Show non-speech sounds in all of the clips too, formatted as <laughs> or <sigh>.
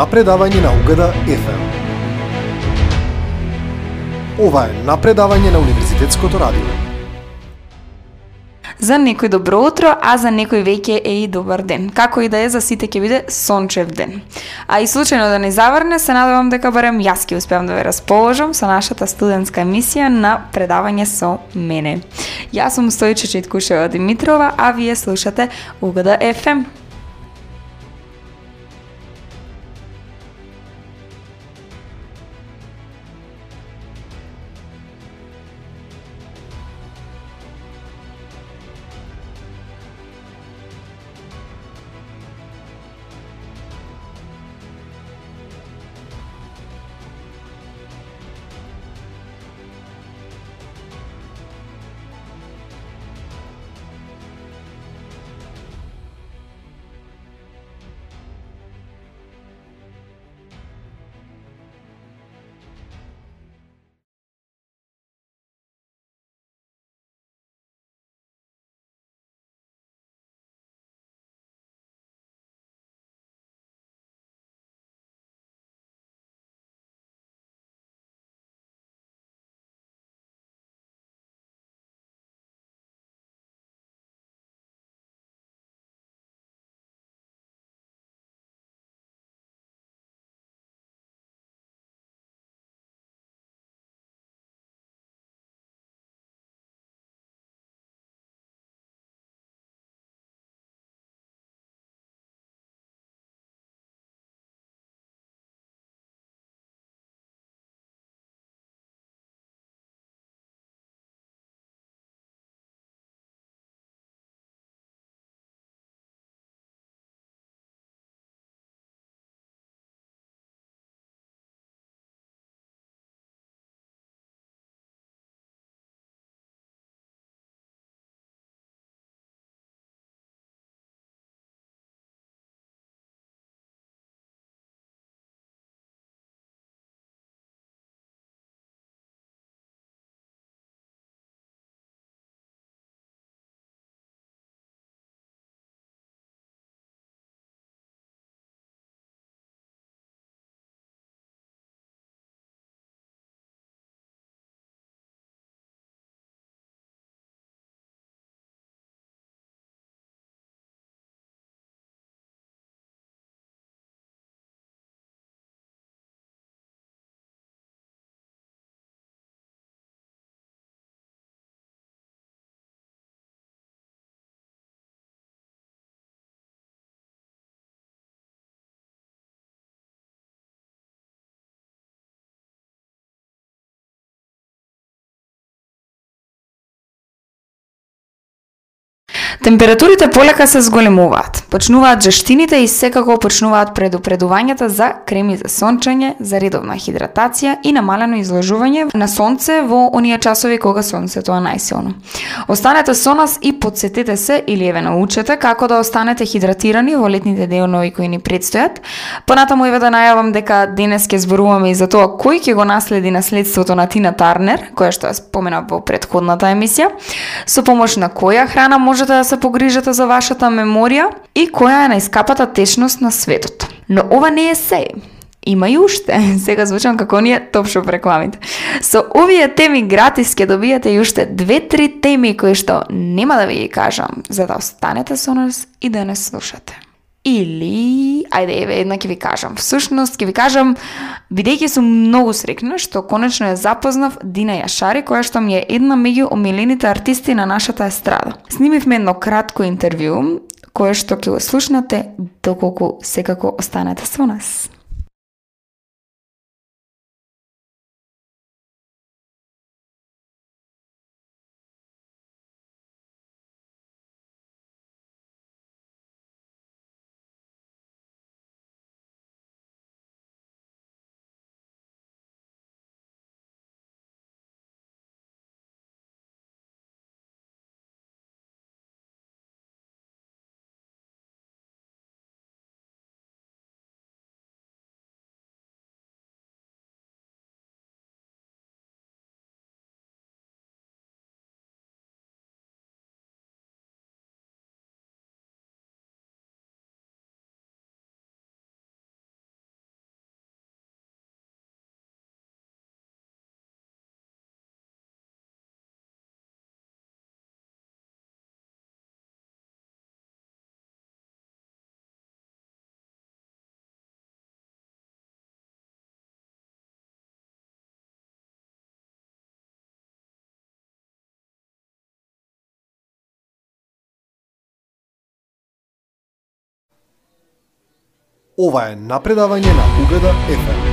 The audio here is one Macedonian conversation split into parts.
напредавање на Угада FM. Ова е напредавање на Универзитетското радио. За некој добро утро, а за некој веќе е и добар ден. Како и да е, за сите ќе биде сончев ден. А и случајно да не заврне, се надевам дека барем јас ќе успеам да ве расположам со нашата студентска емисија на предавање со мене. Јас сум Стојче Читкушева Димитрова, а вие слушате Угада FM. Температурите полека се зголемуваат, почнуваат жештините и секако почнуваат предупредувањата за креми за сончење, за редовна хидратација и намалено изложување на сонце во оние часови кога сонцето е најсилно. Останете со нас и подсетете се или еве научете како да останете хидратирани во летните денови кои ни предстојат. Понатаму еве да најавам дека денес ќе зборуваме и за тоа кој ќе го наследи наследството на Тина Тарнер, која што ја споменав во предходната емисија, со помош на која храна можете да се погрижате за вашата меморија и која е најскапата течност на светот. Но ова не е се. Има и уште. <laughs> Сега звучам како ние топшо рекламите. Со овие теми гратис ќе добиете и уште две-три теми кои што нема да ви ги кажам, за да останете со нас и да не слушате. Или, ајде, еве, една ќе ви кажам. Всушност, ќе ви кажам, бидејќи сум многу срекна што конечно ја запознав Дина Јашари, која што ми е една меѓу омилените артисти на нашата естрада. Снимивме едно кратко интервју, кое што ќе го слушнате доколку секако останете со нас. Ова е напредавање на Угледа FM.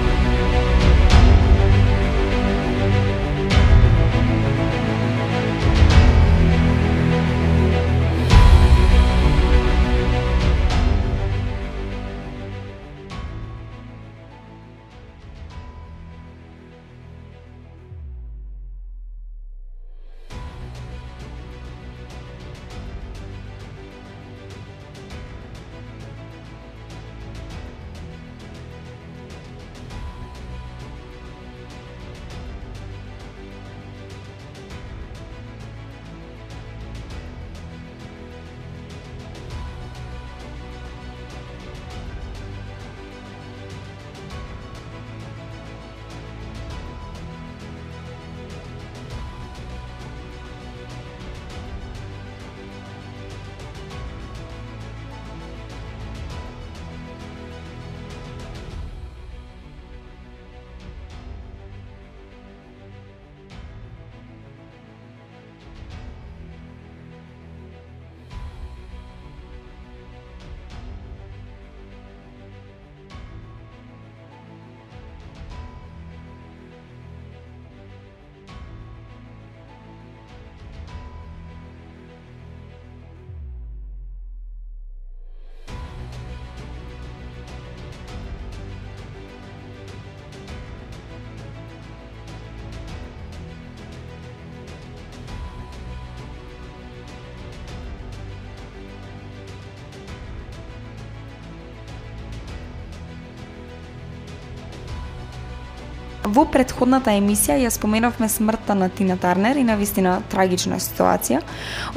Во предходната емисија ја споменавме смртта на Тина Тарнер и на вистина трагична ситуација,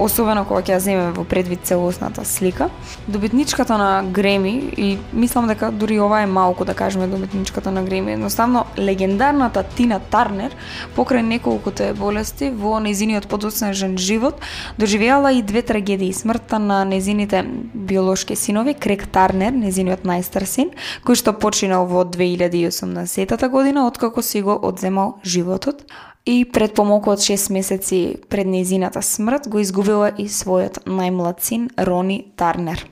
особено кога ќе ја земеме во предвид целосната слика. Добитничката на Греми и мислам дека дури ова е малку да кажеме добитничката на Греми, едноставно легендарната Тина Тарнер покрај неколкуте болести во незиниот подоцнежен живот доживеала и две трагедии, смртта на незините биолошки синови Крек Тарнер, незиниот најстар син, кој што починал во 2018 година откако си го одземал животот и пред помалку од 6 месеци пред незината смрт го изгубила и својот најмлад син Рони Тарнер.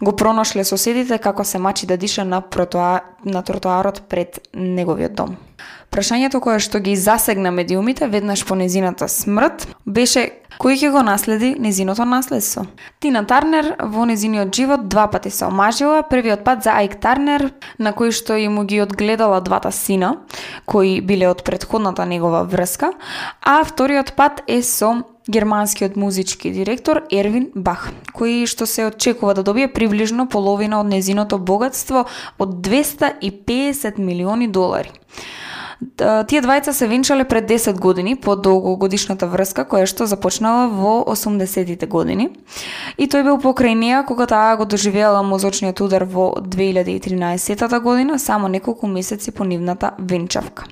Го пронашле соседите како се мачи да диша на, протуа... на тротоарот пред неговиот дом. Прашањето кое што ги засегна медиумите веднаш по незината смрт беше кој ќе го наследи незиното наследство. Тина Тарнер во незиниот живот два пати се омажила, првиот пат за Айк Тарнер, на кој што и му ги одгледала двата сина, кои биле од предходната негова врска, а вториот пат е со германскиот музички директор Ервин Бах, кој што се очекува да добие приближно половина од незиното богатство од 250 милиони долари. Тие двајца се венчале пред 10 години по долгогодишната врска која што започнала во 80-тите години. И тој бил покрај неа кога таа го доживеала мозочниот удар во 2013 година, само неколку месеци по нивната венчавка.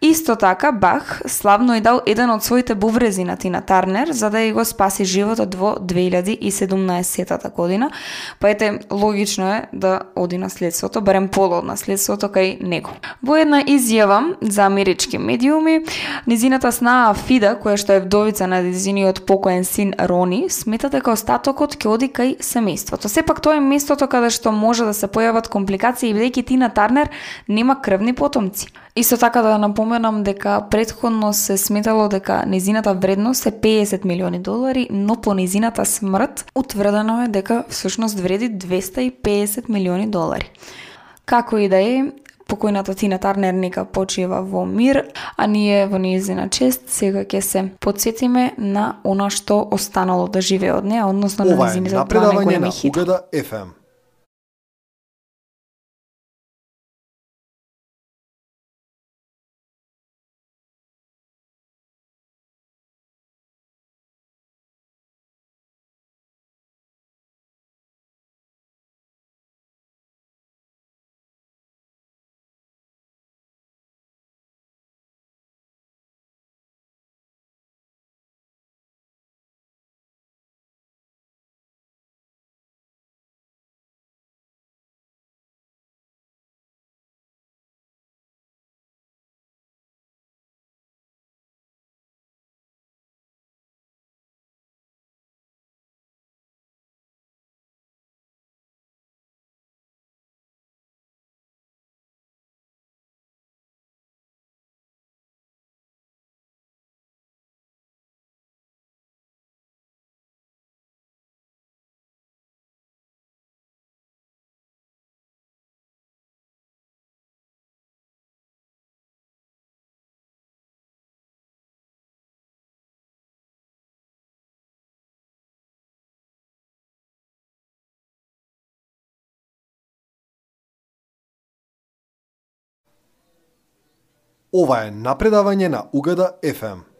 Исто така Бах славно и дал еден од своите буврези на Тина Тарнер за да ја го спаси животот во 2017 година. Па ете, логично е да оди наследството, барем поло од наследството кај него. Во една изјава за амерички медиуми. Низината снаа Фида, која што е вдовица на низиниот покоен син Рони, смета дека остатокот ќе оди кај семејството. Сепак тоа е местото каде што може да се појават компликации бидејќи Тина Тарнер нема крвни потомци. Исто така да напоменам дека предходно се сметало дека незината вредност е 50 милиони долари, но по незината смрт утврдено е дека всушност вреди 250 милиони долари. Како и да е, покојната Тина Тарнер нека почива во мир, а ние во нејзина чест сега ќе се подсетиме на она што останало да живее од неа, односно на незините два најголеми хита. FM. Ова е напредавање на Угада FM.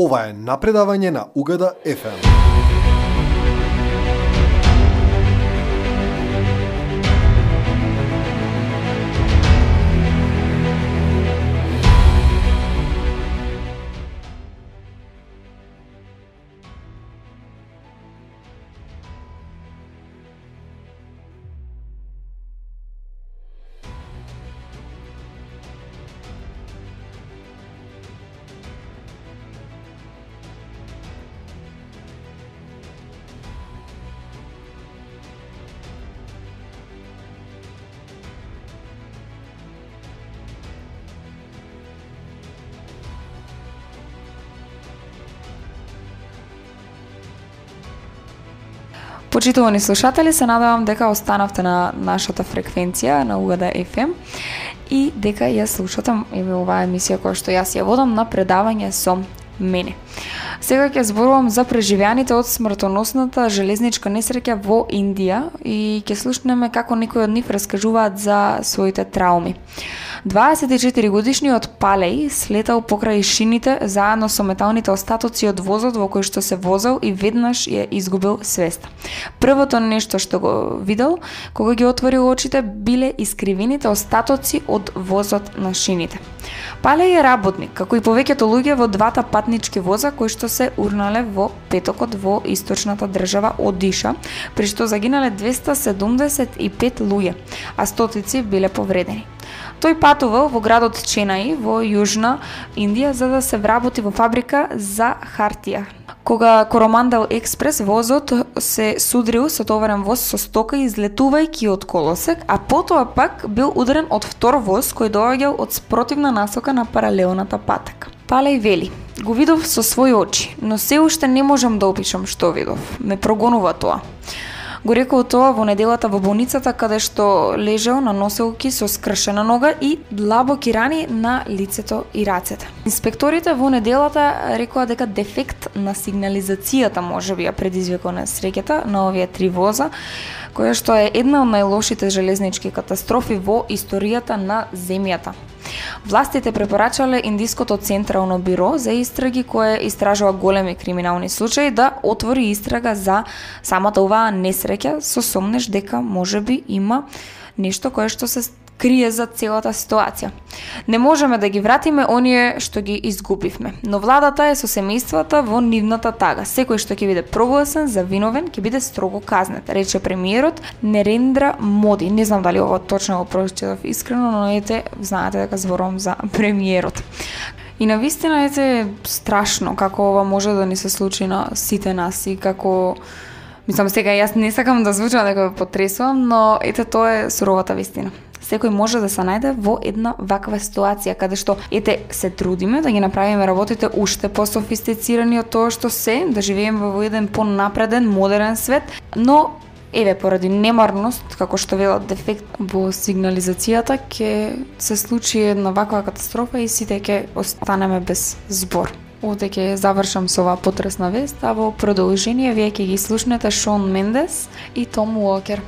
Ова е напредавање на Угада FM. Почитувани слушатели, се надевам дека останавте на нашата фреквенција на Угада FM и дека ја слушате еве оваа емисија која што јас ја водам на предавање со мене. Сега ќе зборувам за преживеаните од смртоносната железничка несреќа во Индија и ќе слушнеме како некои од нив раскажуваат за своите трауми. 24 годишниот Палеј слетал покрај шините заедно со металните остатоци од возот во кој што се возел и веднаш ја изгубил свеста. Првото нешто што го видел кога ги отворил очите биле искривените остатоци од возот на шините. Палеј е работник, како и повеќето луѓе во двата патнички воза кои што се урнале во петокот во источната држава Одиша, при што загинале 275 луѓе, а стотици биле повредени. Тој патувал во градот Ченаи во Јужна Индија за да се вработи во фабрика за хартија. Кога коромандал Експрес возот се судрил со товарен воз со стока излетувајќи од колосек, а потоа пак бил ударен од втор воз кој доаѓал од спротивна насока на паралелната патека. Палеј вели, го видов со своји очи, но се уште не можам да опишам што видов. Ме прогонува тоа. Го рекол тоа во неделата во болницата каде што лежел, на носилки со скршена нога и длабоки рани на лицето и рацете. Инспекторите во неделата рекоа дека дефект на сигнализацијата може би ја предизвикал на среќата на овие три воза, која што е една од најлошите железнички катастрофи во историјата на земјата. Властите препорачале Индиското централно биро за истраги кое истражува големи криминални случаи да отвори истрага за самата оваа несреќа со сомнеш дека можеби има нешто кое што се крие за целата ситуација. Не можеме да ги вратиме оние што ги изгубивме, но владата е со семејствата во нивната тага. Секој што ќе биде прогласен за виновен ќе биде строго казнет, рече премиерот Нерендра Моди. Не знам дали ова точно го прочитав искрено, но ете, знаете дека зборувам за премиерот. И на вистина ете страшно како ова може да ни се случи на сите нас и како Мислам сега јас не сакам да звучам дека потресувам, но ете тоа е суровата вистина секој може да се најде во една ваква ситуација каде што ете се трудиме да ги направиме работите уште пософистицирани од тоа што се, да живееме во еден понапреден, модерен свет, но Еве, поради немарност, како што велат дефект во сигнализацијата, ќе се случи една ваква катастрофа и сите ќе останеме без збор. Овде ќе завршам со оваа потресна вест, а во продолжение вие ќе ги слушнете Шон Мендес и Том Уокер.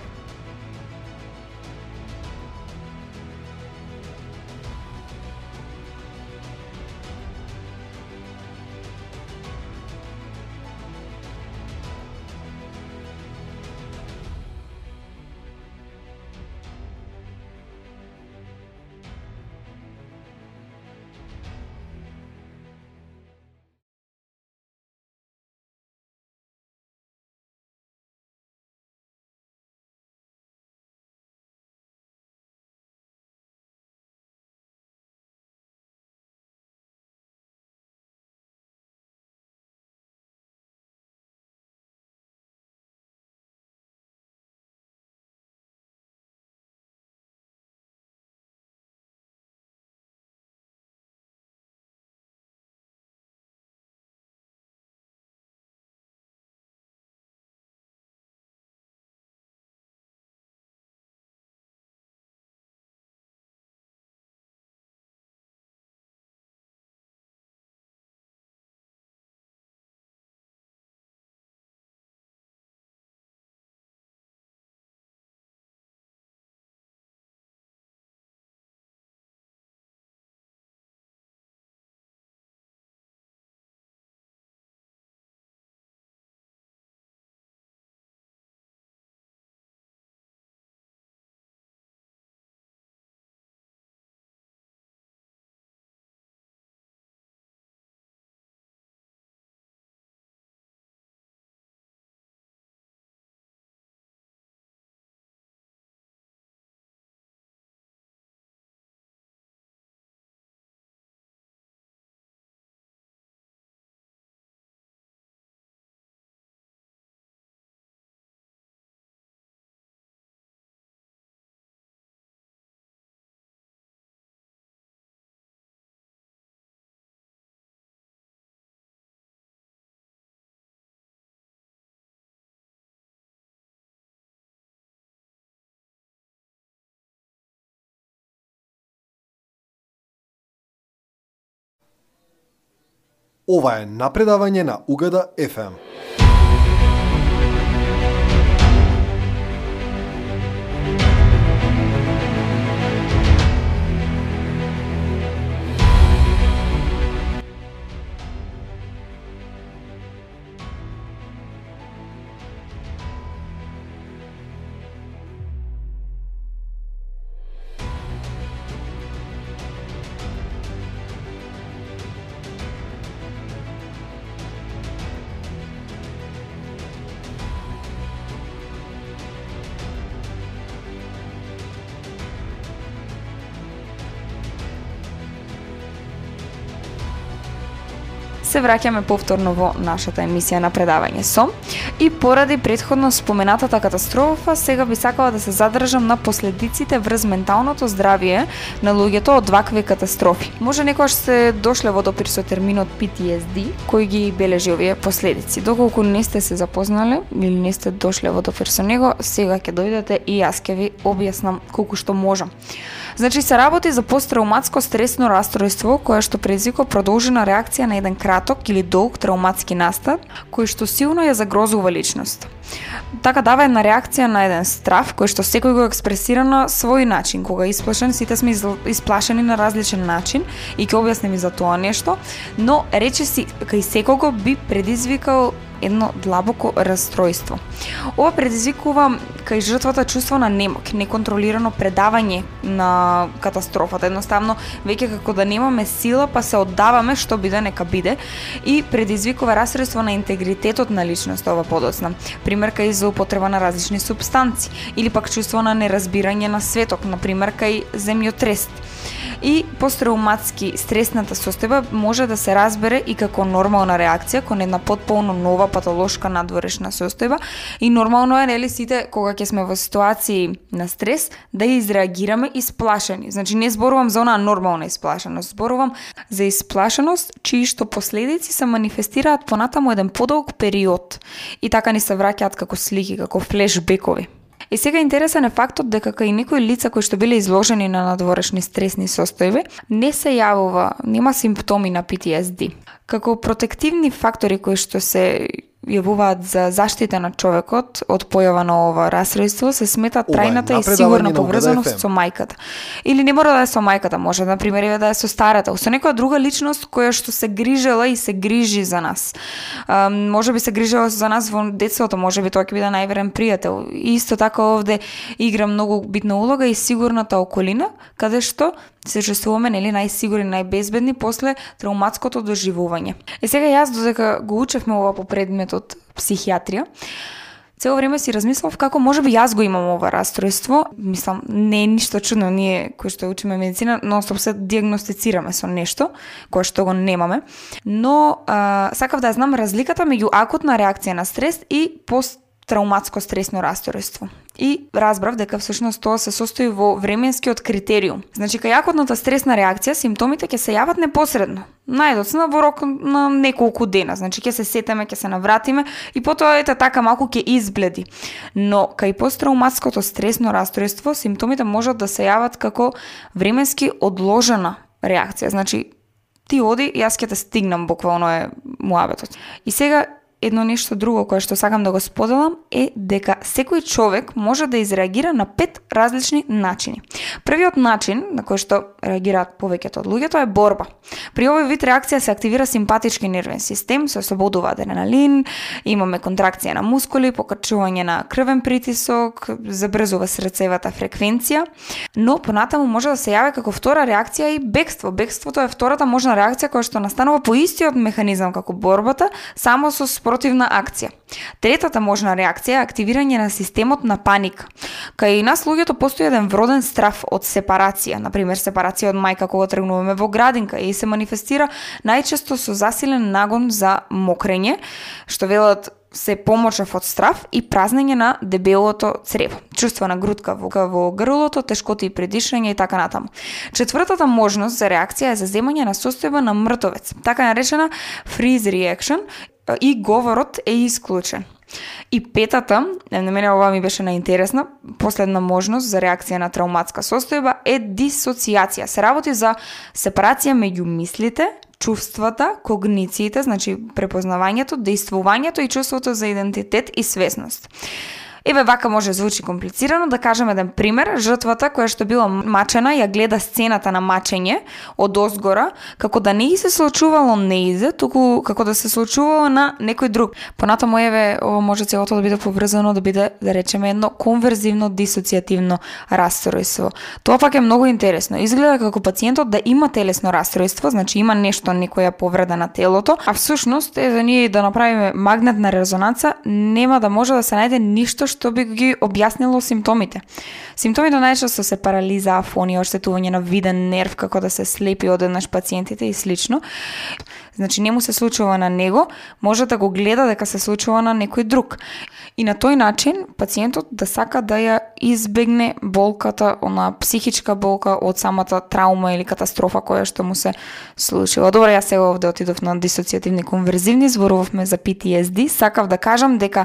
Ова е напредавање на Угада FM. Враќаме повторно во нашата емисија на предавање со и поради предходно споменатата катастрофа, сега би сакала да се задржам на последиците врз менталното здравје на луѓето од вакви катастрофи. Може некојаш се дошле во допир со терминот PTSD, кој ги бележи овие последици. Доколку не сте се запознале или не сте дошле во допир со него, сега ќе дојдете и јас ќе ви објаснам колку што можам. Значи се работи за посттрауматско стресно расстройство кое што предизвикува продолжена реакција на еден краток или долг трауматски настан кој што силно ја загрозува личност. Така дава една реакција на еден страв кој што секој го експресира на свој начин. Кога е исплашен, сите сме исплашени на различен начин и ќе објасним и за тоа нешто, но речиси кај секого би предизвикал едно длабоко расстройство. Ова предизвикува кај жртвата чувство на немок, неконтролирано предавање на катастрофата. Едноставно, веќе како да немаме сила, па се оддаваме што биде нека биде и предизвикува расстройство на интегритетот на личноста ова подоцна. Пример кај злоупотреба на различни субстанци или пак чувство на неразбирање на светот, на пример кај земјотрес и посттравматски стресната состојба може да се разбере и како нормална реакција кон една потполно нова патолошка надворешна состојба и нормално е нели сите кога ќе сме во ситуации на стрес да изреагираме исплашени. Значи не зборувам за онаа нормална исплашеност, зборувам за исплашеност чии што последици се манифестираат понатаму еден подолг период и така ни се враќаат како слики, како флешбекови. И сега интересен е фактот дека кај некои лица кои што биле изложени на надворешни стресни состојби, не се јавува, нема симптоми на PTSD. Како протективни фактори кои што се јавуваат за заштита на човекот од појава на ова расстройство се смета трајната и сигурна поврзаност со мајката. Или не мора да е со мајката, може на пример да е со старата, со некоја друга личност која што се грижела и се грижи за нас. А, може би се грижела за нас во детството, може би тоа ќе биде најверен пријател. И исто така овде игра многу битна улога и сигурната околина, каде што се чувствуваме нели најсигурни, најбезбедни после трауматското доживување. Е сега јас додека го учевме ова по предметот психијатрија, цело време си размислав како може би јас го имам ова расстройство. Мислам, не е ништо чудно ние кои што учиме медицина, но стоп се диагностицираме со нешто кое што го немаме. Но а, сакав да знам разликата меѓу акутна реакција на стрес и пост трауматско стресно расстройство. И разбрав дека всушност тоа се состои во временскиот критериум. Значи, кај акутната стресна реакција, симптомите ќе се јават непосредно, најдоцна во рок на неколку дена. Значи, ќе се сетеме, ќе се навратиме и потоа ете така малку ќе избледи. Но кај посттрауматското стресно расстройство, симптомите можат да се јават како временски одложена реакција. Значи, ти оди, јас ќе те стигнам буквално е муабетот. И сега едно нешто друго кое што сакам да го споделам е дека секој човек може да изреагира на пет различни начини. Првиот начин на кој што реагираат повеќето од луѓето е борба. При овој вид реакција се активира симпатички нервен систем, се ослободува адреналин, имаме контракција на мускули, покачување на крвен притисок, забрзува срцевата фреквенција, но понатаму може да се јави како втора реакција и бегство. Бегството е втората можна реакција која што настанува по истиот механизам како борбата, само со спротивна акција. Третата можна реакција е активирање на системот на паника. Кај нас луѓето постои еден вроден страф од сепарација, на пример сепарација од мајка кога тргнуваме во градинка и се манифестира најчесто со засилен нагон за мокрење, што велат се помочав од страв и празнење на дебелото црево. Чувство на грудка во, во грлото, тешкоти и предишање и така натаму. Четвртата можност за реакција е заземање на состојба на мртовец, така наречена freeze reaction Па, и говорот е исклучен. И петата, на мене ова ми беше најинтересна, последна можност за реакција на трауматска состојба е дисоцијација. Се работи за сепарација меѓу мислите, чувствата, когнициите, значи препознавањето, действувањето и чувството за идентитет и свесност. Еве вака може да звучи комплицирано, да кажем еден пример. Жртвата која што била мачена ја гледа сцената на мачење од озгора, како да не и се случувало неизе, туку како да се случувало на некој друг. Понатаму еве ова може целото да биде поврзано да биде да речеме едно конверзивно дисоцијативно расстройство. Тоа пак е многу интересно. Изгледа како пациентот да има телесно расстройство, значи има нешто некоја повреда на телото, а всушност е за ние да направиме магнетна резонанца, нема да може да се најде ништо што би ги објаснило симптомите. Симптомите најчесто се парализа, афонија, оштетување на виден нерв, како да се слепи одеднаш пациентите и слично. Значи не му се случува на него, може да го гледа дека се случува на некој друг. И на тој начин пациентот да сака да ја избегне болката, она психичка болка од самата траума или катастрофа која што му се случила. Добро, јас сега овде отидов на дисоциативни конверзивни, зборувавме за PTSD, сакав да кажам дека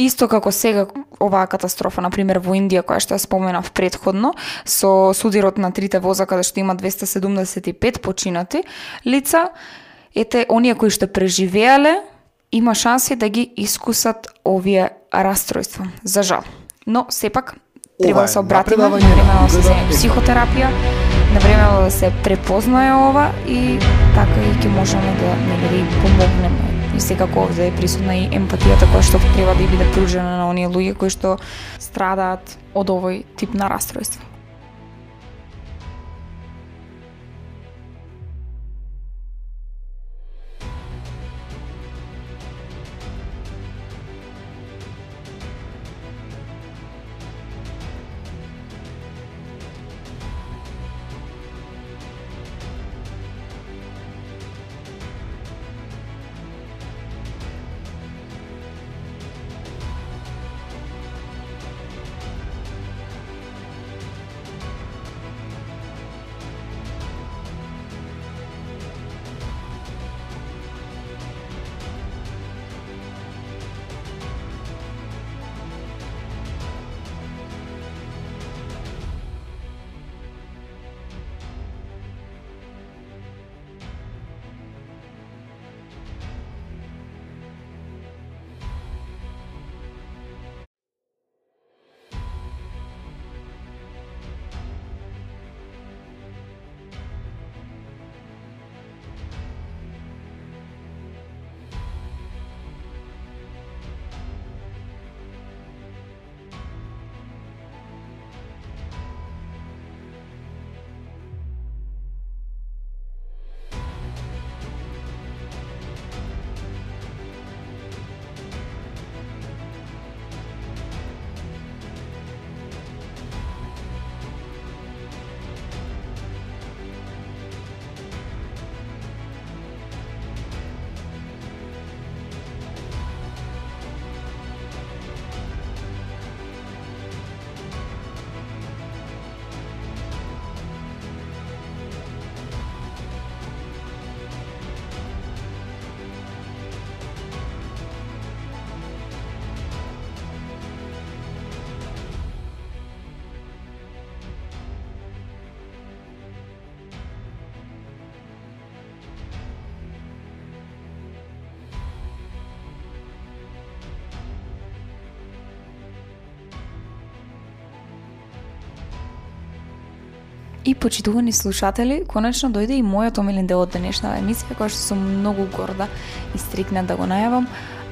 Исто како сега оваа катастрофа, на пример во Индија, која што ја споменав предходно, со судирот на трите воза каде што има 275 починати лица, ете, оние кои што преживеале, има шанси да ги искусат овие растројства, за жал. Но, сепак, треба да се обратиме, време да се култура земе и психотерапија, на време да се препознае ова и така и ќе можеме да да и помогнеме. И секако овде е присутна и емпатијата која што треба да и биде пружена на оние луѓе кои што страдаат од овој тип на расстройство. И почитувани слушатели, конечно дојде и мојот омилен дел од денешната емисија, која што сум многу горда и стрикна да го најавам,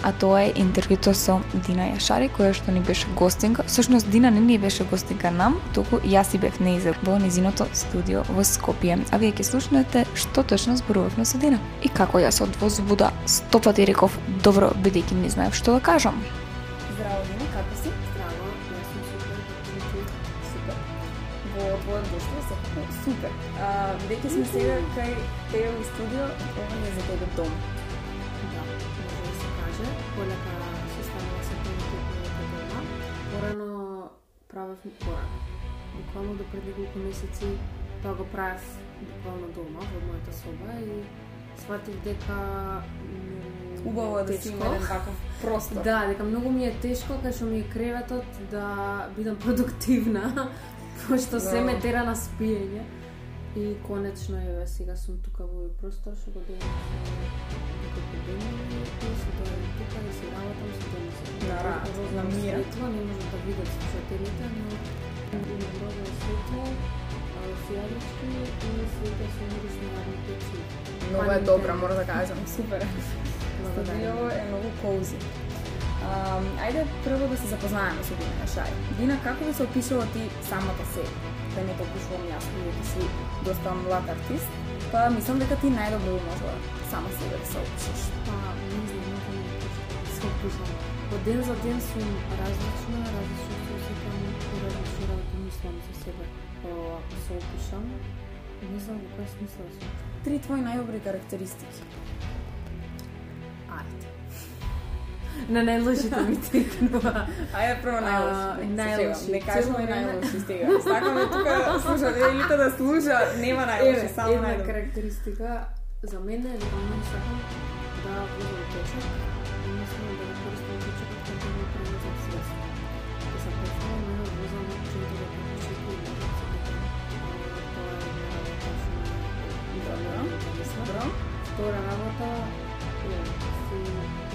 а тоа е интервјуто со Дина Јашари, која што ни беше гостинка. Всушност Дина не ни беше гостинка нам, туку јас и бев неизе во низиното студио во Скопје. А вие ќе слушнете што точно зборувавме со Дина. И како јас од возбуда стопати реков добро, бидејќи не знаев што да кажам. Бидејќи сме сега кај тебе во студио, ова не е за тебе дом. Да, може да се каже. Полека се станува се полека дома. Порано правев порано. Буквално до пред неколку месеци тоа го правев буквално дома во мојата соба и сватив дека Убаво е да си има еден простор. Да, дека многу ми е тешко кај што ми е креветот да бидам продуктивна, <laughs> пошто се Да. ме тера на спиење. И конечно еве сега сум тука во овој простор што го делам со неколку денови и се дојдам тука и се работам. На рад, на мира. Светло не може да видат слушателите, но има добро светло, а, фијалички и света со мирис на јавните ци. Много е добра, мора да кажам. <laughs> Супер. Студио е многу коузи. Um, ајде прво да се запознаеме со Дина Шај. Дина, како би се опишува ти самата себе? Да не те опишувам јас, бидејќи си доста млад артист, па мислам дека ти најдобро можела сама себе да се опишеш. Па, не знам, не да се опишам. Од ден за ден сум различна, различно се осеќам и различно работи мислам за себе. Па, ако се опишам, не знам во кој смисла сум. Три твои најдобри карактеристики. Ајде. На најлошите ми текнува. Ајде прво најлоши. најлоши. најлоши. Не кажуваме најлоши стига. Сакаме тука слушателите да слуша, нема најлоши, само една најдобри. карактеристика за мене е дека многу сакам да влезам течок.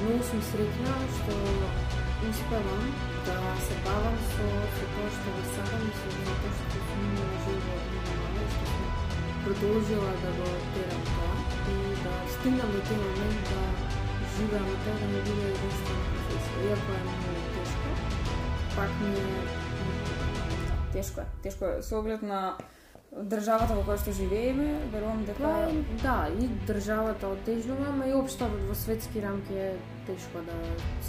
Среќна што успевам да се бавам со, со тоа што го сакам и со тоа што сум имала живот и што сум продолжила да го терам тоа и да стигнам до тој момент да живеам од тоа да ми биде единствена професија. Иако е многу тешко, пак ми е Тешко е. Тешко е. Со оглед на државата во која што живееме, верувам дека Па, да, и државата отежнува, ама и општо во светски рамки е тешко да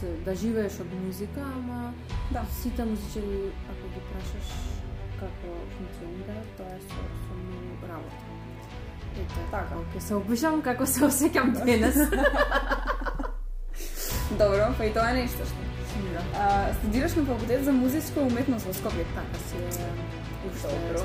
се, да живееш од музика, ама Да. сите музичари, ако ги прашаш како функционира, тоа е со, со многу работа. Ето, Така. ќе се опишам како се осеќам денес. <laughs> Добро, па и тоа е нешто што. да. А, студираш на факултет за музичка уметност во Скопје. Така си е уште Добро.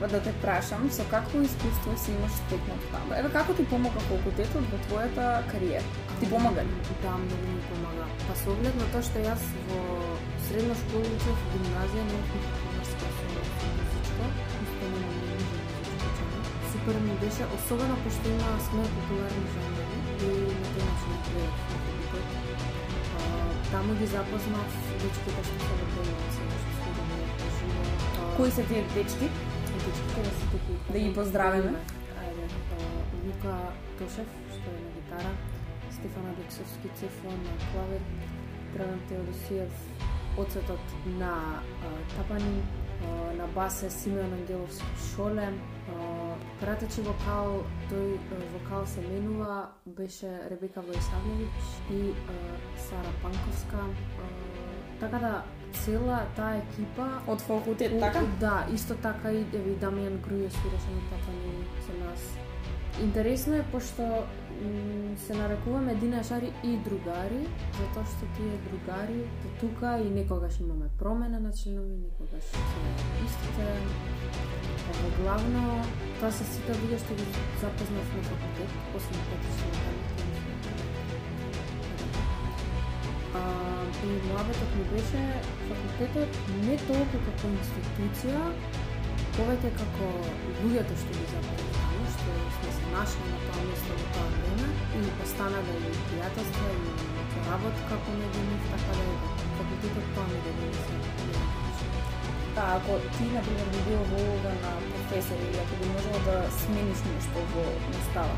Да те прашам, со какво искуство си имаш стекнато таму? Еве како ти помага факултетот во твојата кариера? Ти помага ли? Да, многу ми помага. Па со оглед на тоа што јас во средна школа учев гимназија, не врска со музичка, музичко учење. Супер ми беше, особено пошто има смер популарни жанри и на тој начин Таму ги запознав дечките што се во што. А, Кои се тие дечки? Дечките да. Да ги поздравиме. Ајде, па, Лука Тошев, што е на гитара, Стефан Алексовски Цефон на клавир, Драган Теодосиев, оцетот на а, тапани, а, на басе Симеон Ангеловски шоле, пратачи пратечи вокал, тој вокал се менува, беше Ребека Војсавлевиќ и Сара Панковска. Така да цела таа екипа Од факултет, така? Да, исто така и еви Дамијан Грује свиреше на тапани со нас. Интересно е пошто се нарекуваме единашари и другари, затоа што тие другари до тука и некогаш имаме промена на членови, некогаш се истите. Главно, тоа се сите луѓе што ги запознав на факултет, освен патични А, и муабетот ми беше факултетот не толку како институција, повеќе како луѓето што ги запознав што сме се нашли на тоа место во тоа време и постана да и пријателства и работка помеѓу нив, така да е факултетот тоа ми го. Па да, ако ти, например, би бил во улога на професор или ако би можела да смениш нешто во настава,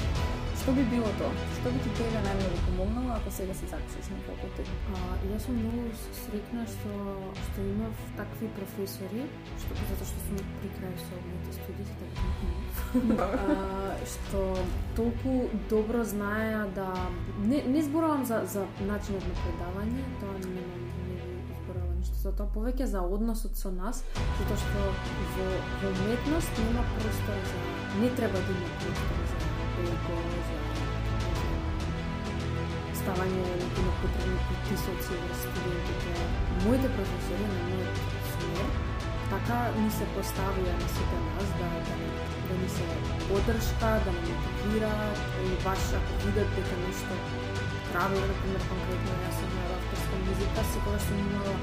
што би било тоа? Што би ти тебе најмногу помогнало ако сега си запишеш на факултет? А, јас сум многу среќна што што имав такви професори, што затоа што сум при крај со моите студии, така што толку добро знаеа да не не зборувам за за начинот на предавање, тоа немам не ви зборувам ништо за тоа, повеќе за односот со нас, затоа што во во уметност нема простор за не треба да има простор за его, за ставање на непотребни потисоци врз студентите. Моите професори на мојот смер така ни се поставија на сите нас да, да, ни- да ни се поддршка, да ни мотивираат или баш ако видат дека нешто правил, например, конкретно јас сум на авторска музика, секогаш сум имала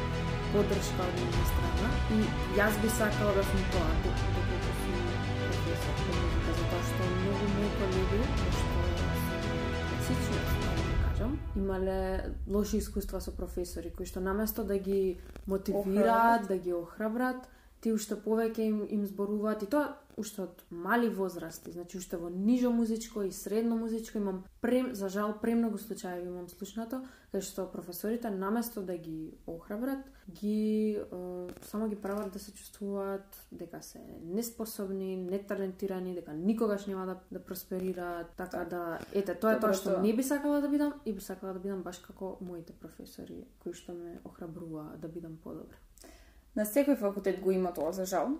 поддршка од една страна и јас би сакала да сум тоа, доколку сум колеги, што да кажам, имале лоши искуства со професори кои што наместо да ги мотивираат, да ги охрабрат, ти уште повеќе им, им зборуваат. И тоа уште од мали возрасти, значи уште во нижо музичко и средно музичко имам прем, за жал премногу случаи имам слушнато кај што професорите наместо да ги охрабрат, ги е, само ги прават да се чувствуваат дека се неспособни, неталентирани, дека никогаш нема да, да просперираат, така да ете тоа е тоа што не би сакала да бидам и би сакала да бидам баш како моите професори кои што ме охрабруваа да бидам подобра. На секој факултет го има тоа, за жал.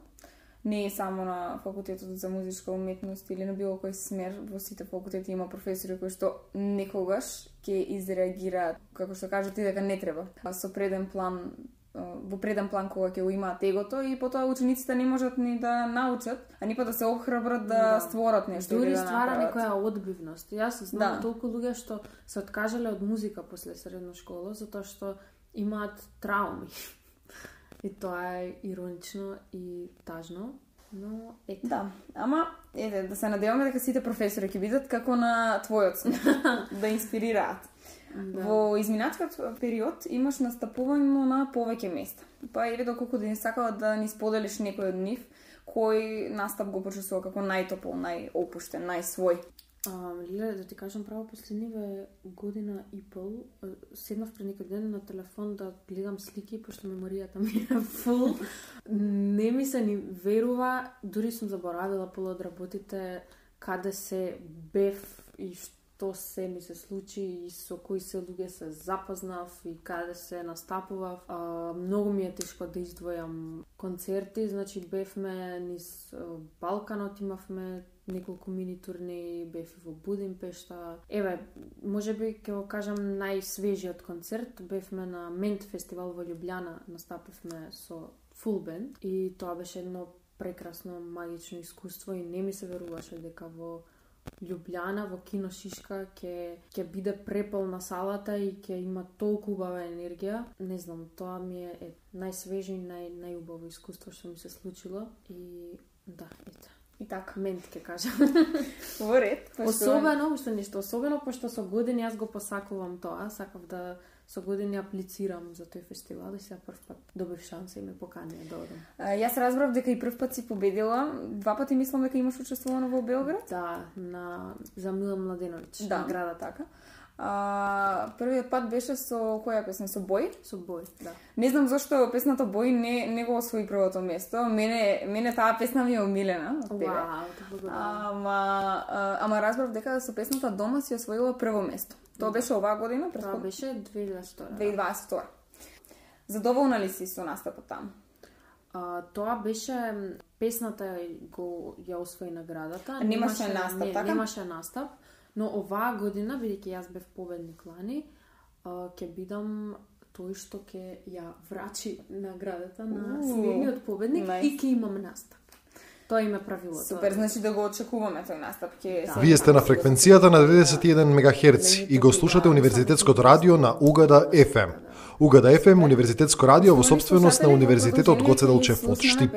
Не е само на факултетот за музичка уметност или на било кој смер, во сите факултети има професори кои што некогаш ќе изреагираат, како што кажете, дека не треба. Со преден план во преден план кога ќе го имаат егото и потоа учениците не можат ни да научат, а ни па да се охрабрат да, Да. створат нешто Дури да ствара направат. некоја одбивност. Јас знам Да. толку луѓе што се откажале од музика после средна школа затоа што имаат трауми. <laughs> И тоа е иронично и тажно, но ете. Да, ама ете да се надеваме дека сите професори ќе бидат како на твојот <laughs> да инспирираат. Да. Во изминатиот период имаш настапување на повеќе места. Па еве доколку да ни сакала да ни споделиш некој од нив, кој настап го почувствува како најтопол, најопуштен, најсвој. А, Лиле, да ти кажам право, последниве година и пол седнав пред некој ден на телефон да гледам слики, пошто меморијата ми е фул. Не ми се ни верува, дури сум заборавила пола од работите каде се бев и што се ми се случи и со кои се луѓе се запознав и каде се настапував. А, многу ми е тешко да издвојам концерти, значи бевме низ Балканот, имавме неколку мини турнеи, бев и во Будимпешта. Еве, може би ќе го кажам најсвежиот концерт, бевме на Мент фестивал во Лјубљана, настапивме со фул бенд и тоа беше едно прекрасно магично искуство и не ми се веруваше дека во Лјубљана во кино Шишка ќе ќе биде преполна салата и ќе има толку убава енергија. Не знам, тоа ми е, е најсвежи и нај најубаво искуство што ми се случило и да, ете. И така. Мент ќе кажам. <laughs> Во ред. <laughs> Особено, уште нешто, особено пошто со години јас го посакувам тоа, сакав да со години аплицирам за тој фестивал и сега прв пат добив шанса и ме поканија да одам. А, Јас разбрав дека и прв пат си победила. Два пати мислам дека имаш учествувано во Белград. Да, на за Милан Младеновиќ, Да. награда така, А, првиот пат беше со која песна со Бој. со бој, да. Не знам зашто песната Бој не не го освои првото место. Мене мене таа песна ми е омилена од тебе. Вау. Ама а, ама разбрав дека со песната Дома си освоила прво место. Тоа беше оваа година, Тоа претход беше 2022. 2022. Задоволна ли си со настапот таму? А, тоа беше песната го ја освои наградата. А немаше настап, не, така? Немаше настап, но оваа година бидејќи јас бев победник лани, ќе бидам тој што ќе ја врачи наградата на следниот победник nice. и ќе имам настап. Тоа има правило. Супер, значи да го очекуваме тој настап. Ќе Да. Вие сте на фреквенцијата на 91 МГц и го слушате Универзитетското радио на Угада FM. Угада FM универзитетско радио во собственост на Универзитетот Гоце Делчев од Штип.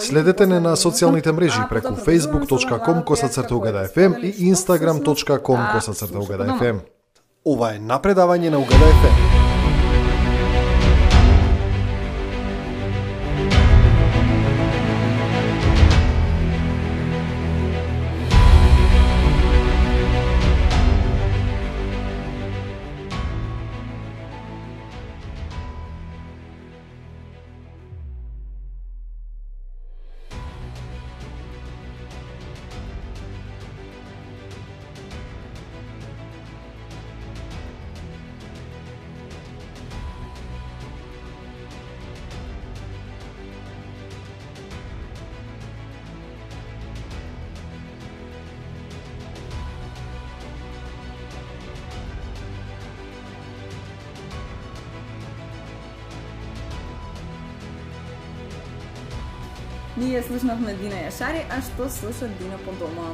Следете не на социјалните мрежи преку facebook.com косацрта Угада FM и instagram.com косацрта Угада FM. Ова е напредавање на Угада FM. Ние слушнавме Дина Јашари, а што слуша Дина по дома?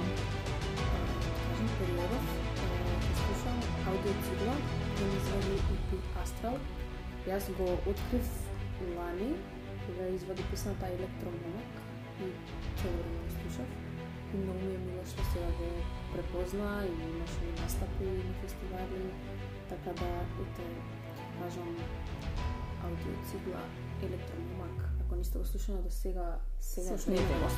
кажам периодов, слушам аудио цигла, кој да ми извади EP Astral. Јас го открив лани, кога извади песната Електромонок и цело време го слушав. И многу ми е мило што сега го препозна и имаше и настапи на фестивали, така да, ете, кажам аудио цигла Електромонок Не сте го слушали до сега, сега Слушнете го.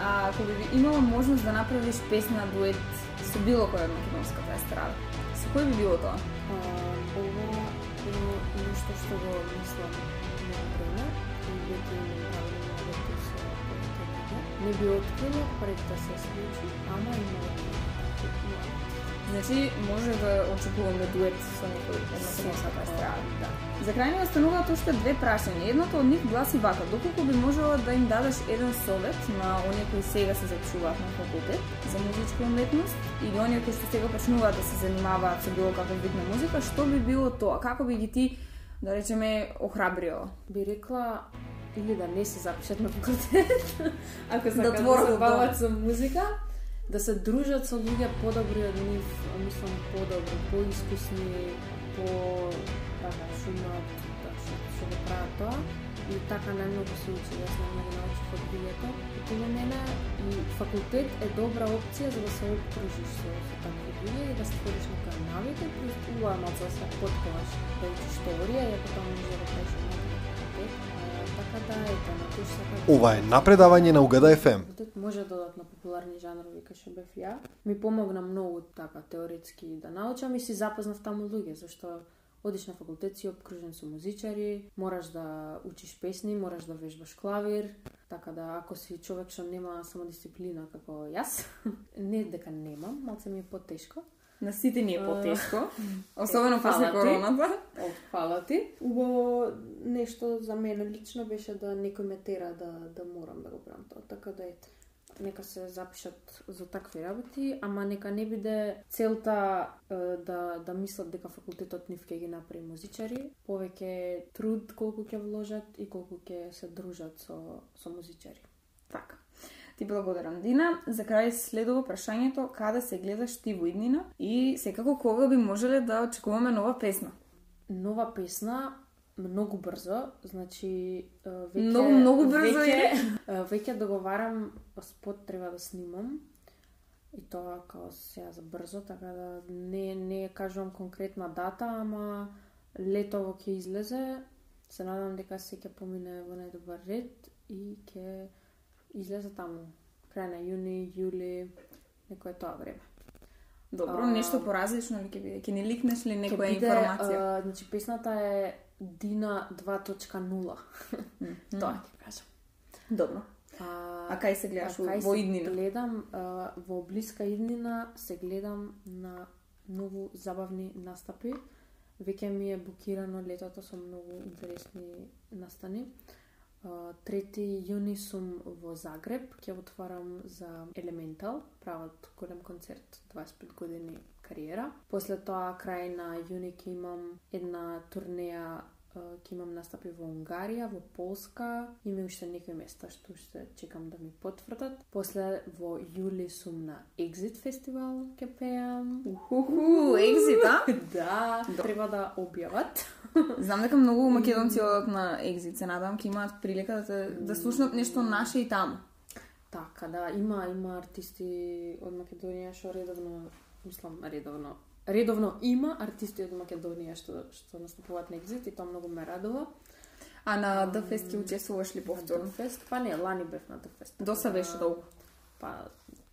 А ако би имала можност да направиш песна дует со било кој од македонската естрада, со кој би било тоа? А, ова е нешто што го мислам многу време и веќе имам правилно работи со. Не би открила пред да се случи, ама има Значи, може да очекуваме дует со некој од македонската естрада. Да. За крај ни остануваат уште две прашања. Едното од нив гласи вака: доколку би можела да им дадеш еден совет на оние кои сега се запишуваат на факултет за музичка уметност или оние кои што сега почнуваат да се занимаваат со било каков вид на музика, што би било тоа? Како би ги ти да речеме охрабрила? Би рекла или да не се запишат на факултет, <laughs> ако сакаат да, творат се бават со музика, да се дружат со луѓе подобри од нив, мислам подобри, поискусни, по шумат, да, што, што го прават тоа, и така најмногу се учи. Јас не го научив од билето околу мене и факултет е добра опција за да се обкружиш со, со такви луѓе и да створиш нека навика, плюс убава малку да се потковаш да учиш теорија и ако тоа може да кажеш на факултет. Така да, ето, на тој сака... Ова е напредавање на Угада FM. Може додатно популарни жанрови кај што бев ја. Ми помогна многу така теоретски да научам и си запознав таму луѓе, зашто одиш на факултет си обкружен со музичари, мораш да учиш песни, мораш да вежбаш клавир, така да ако си човек што нема самодисциплина како јас, <laughs> не дека немам, малце ми е потешко, На сите ни е потешко, <laughs> особено после короната. Од фала ти. Убаво нешто за мене лично беше да некој ме тера да, да морам да го правам тоа. Така да ете, нека се запишат за такви работи, ама нека не биде целта е, да, да мислат дека факултетот нив ќе ги направи музичари, повеќе труд колку ќе вложат и колку ќе се дружат со, со музичари. Така. Ти благодарам, Дина. За крај следува прашањето каде се гледаш ти во иднина и секако кога би можеле да очекуваме нова песна. Нова песна многу брзо, значи веќе Многу, многу брзо веќе, е, веќе договарам спот треба да снимам и тоа као сега за брзо, така да не не кажувам конкретна дата, ама летово ќе излезе. Се надам дека се ќе помине во најдобар ред и ќе излезе таму крај на јуни, јули, некој тоа време. Добро, А, нешто поразлично ли ќе биде? Ќе ни ликнеш ли некоја биде, информација? а, значи песната е Дина 2.0. <laughs> Тоа ќе кажам. Добро. А, А кај се гледаш? а кај Во иднина? Гледам а, во блиска иднина се гледам на многу забавни настапи. Веќе ми е букирано летото со многу интересни настани. А, 3 јуни сум во Загреб, ќе отварам за Elemental, прават голем концерт, 25 години кариера. После тоа, крај на јуни ќе имам една турнеја ќе имам настапи во Унгарија, во Полска, има уште некои места што уште чекам да ми потврдат. После во јули сум на Exit фестивал ќе пеам. Уху, екзит, а? <laughs> да, треба да објават. <laughs> Знам дека многу македонци одат на екзит, се надам ќе имаат прилика да, да слушнат нешто наше и таму. Така, да, има има артисти од Македонија што редовно, мислам, редовно редовно има артисти од Македонија што што настапуваат на Exit и тоа многу ме радува. А на The Fest ќе учествуваш ли повторно? На The Fest, па не, лани бев на The Fest. така Доса беше да, толку. Па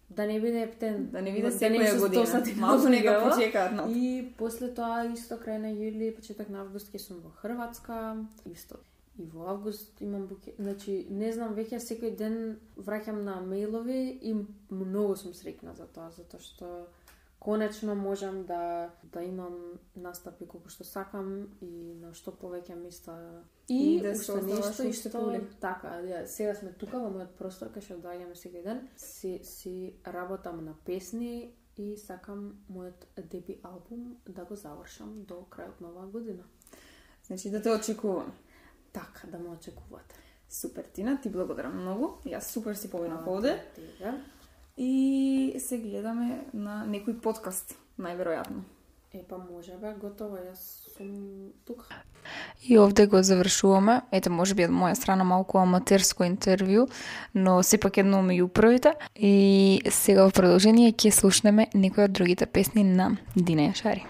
да не биде ептен. Да не биде се секоја година. Малку нека почекаат на И после тоа исто крај на јули, почеток на август ќе сум во Хрватска, исто. И во август имам буке, значи не знам веќе секој ден враќам на мејлови и многу сум среќна за тоа, затоа што конечно можам да да имам настапи колку што сакам и на што повеќе места И и, да уште нешто исто поли. така, ја, сега сме тука во мојот простор кај што доаѓаме секој ден, си си работам на песни и сакам мојот деби албум да го завршам до крајот на оваа година. Значи да те очекувам. Така да ме очекувате. Супер, Тина, ти благодарам многу. Јас супер си повинав овде. Тега. И се гледаме на некој подкаст, најверојатно. Е, па може бе, готово, јас сум тука. И овде го завршуваме. Ете, може би од моја страна малку аматерско интервју, но сепак едно меѓу првите. И сега во продолжение ќе слушнеме некои од другите песни на Дина Јашари.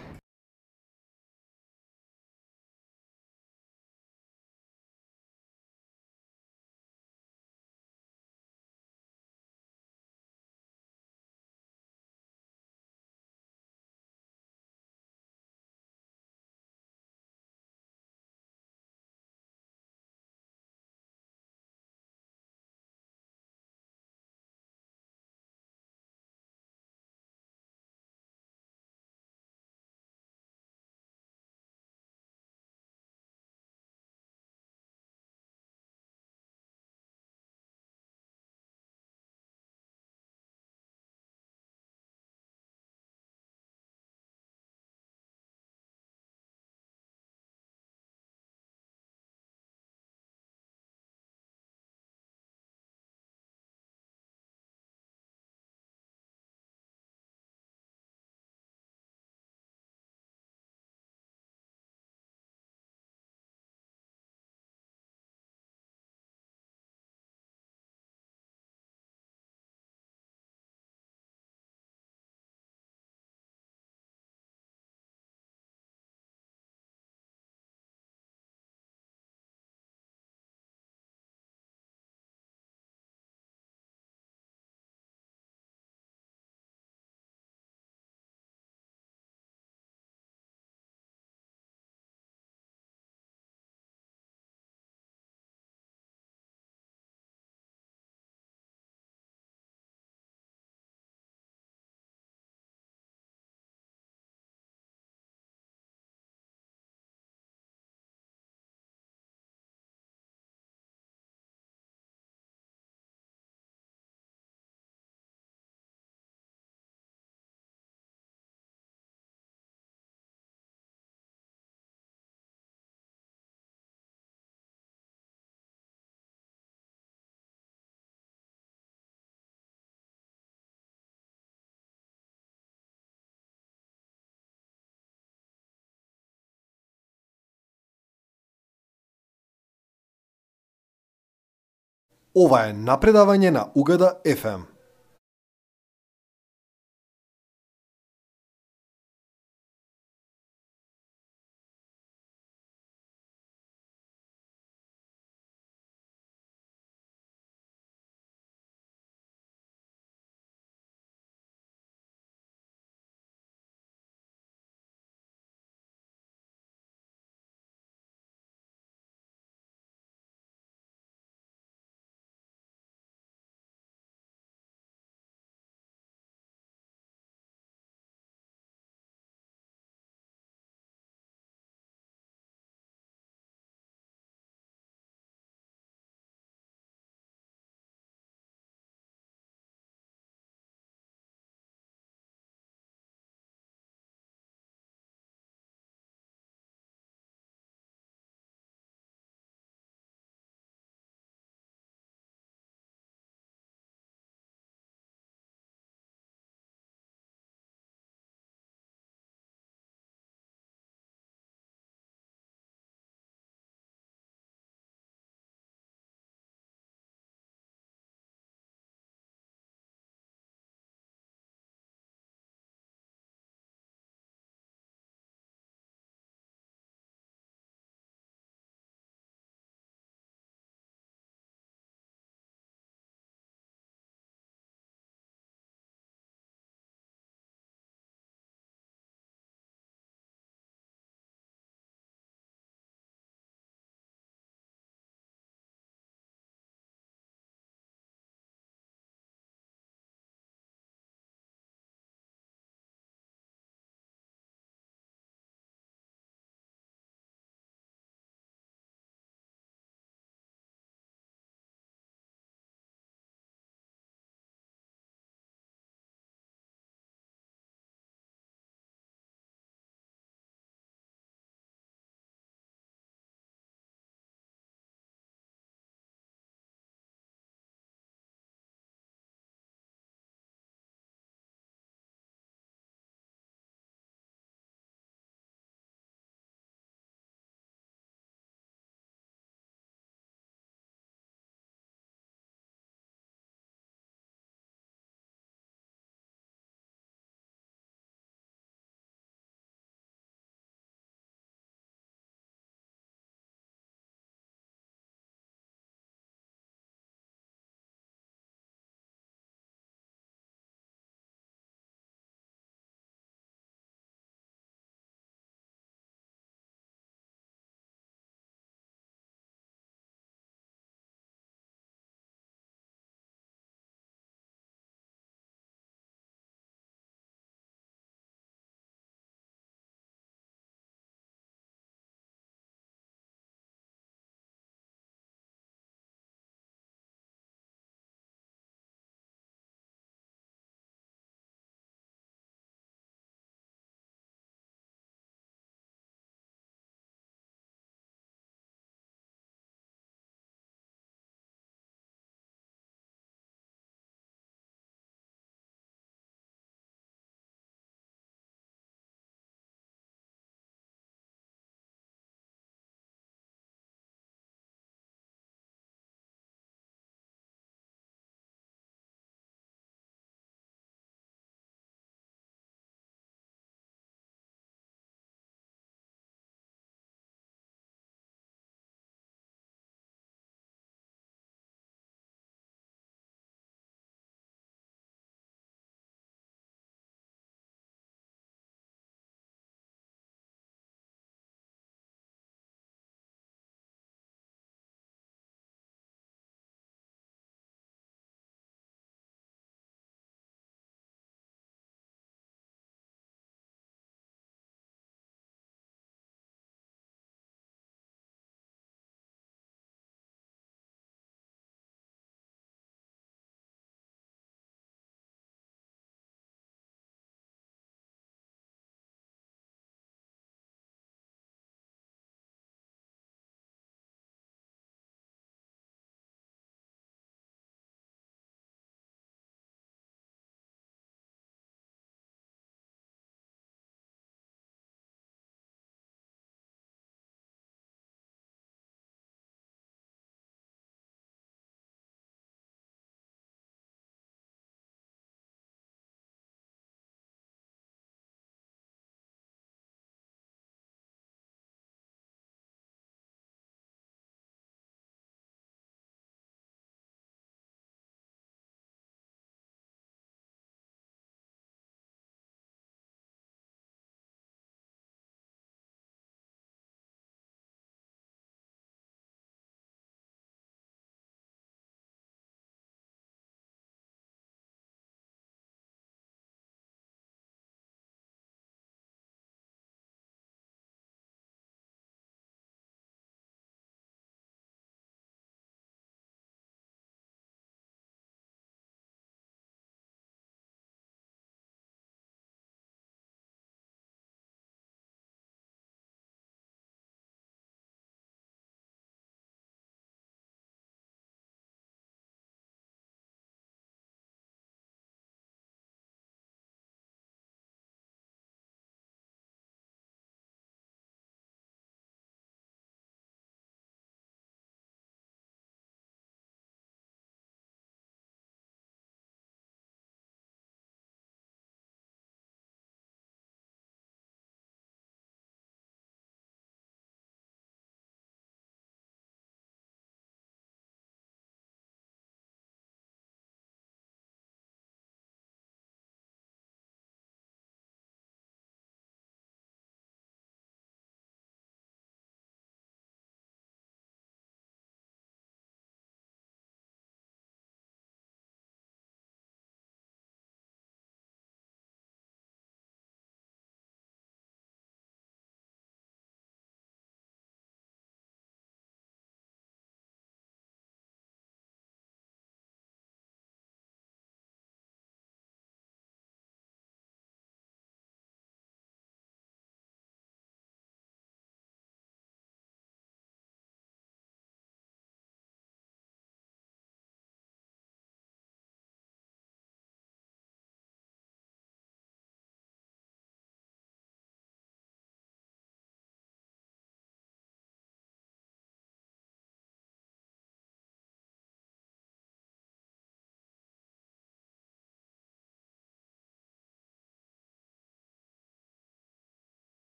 Ова е напредавање на Угада FM.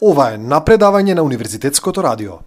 Ова е напредавање на Универзитетското радио.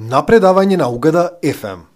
Напредавање на Угада FM.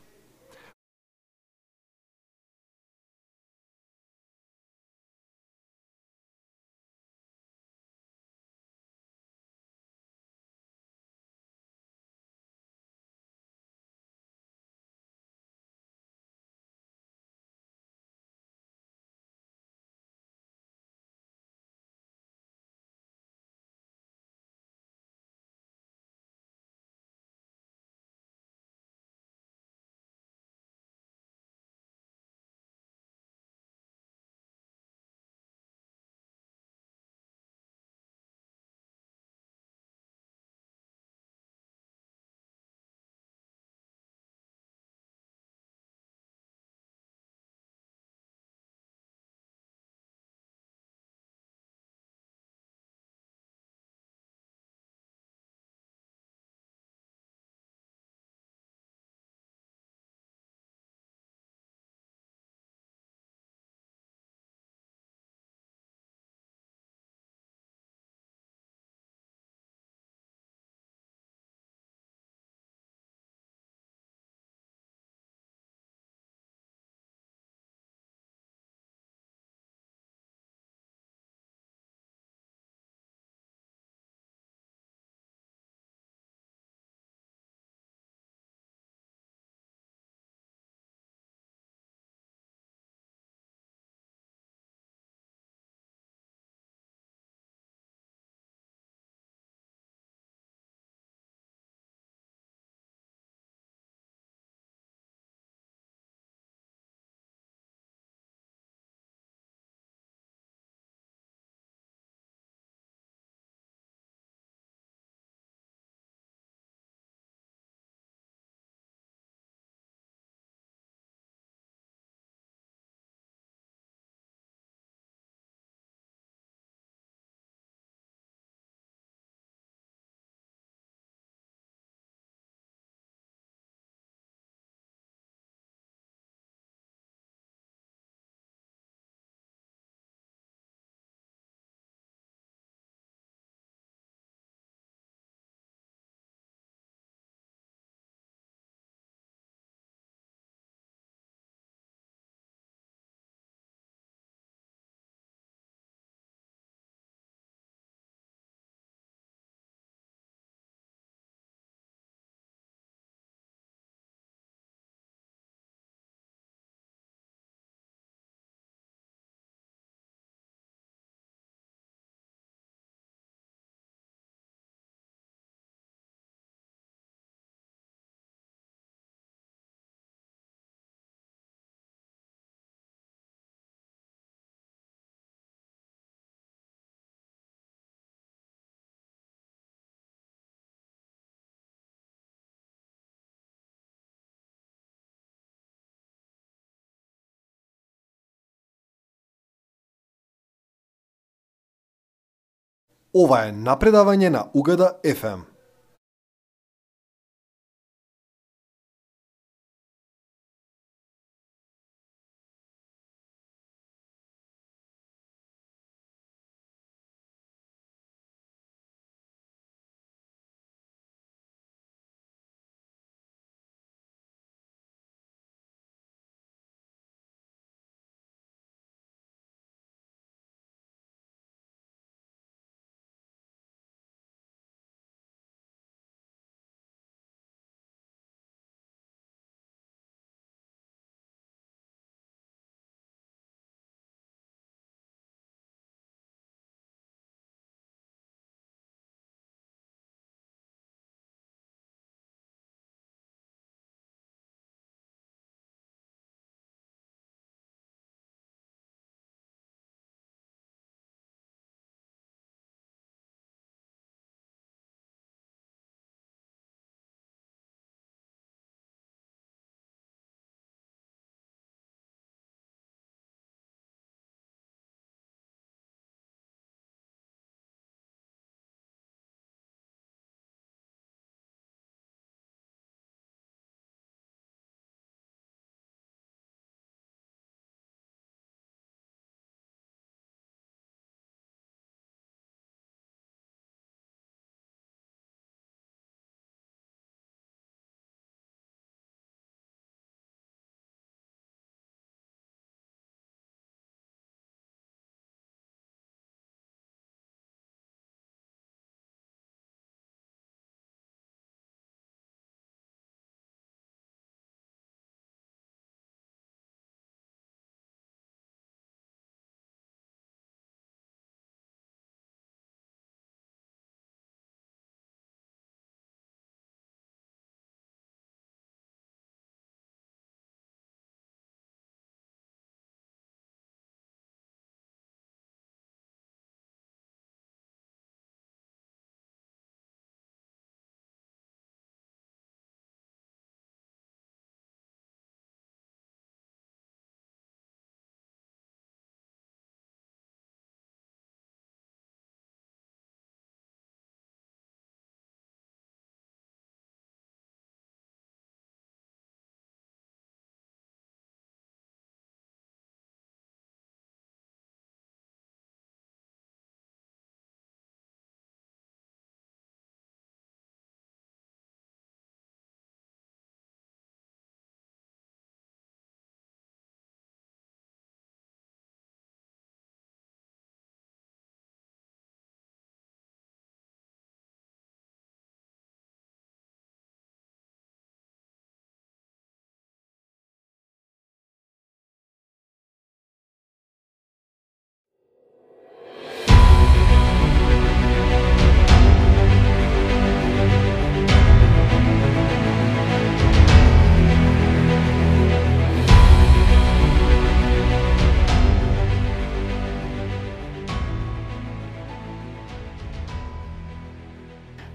Ова е напредавање на Угада FM.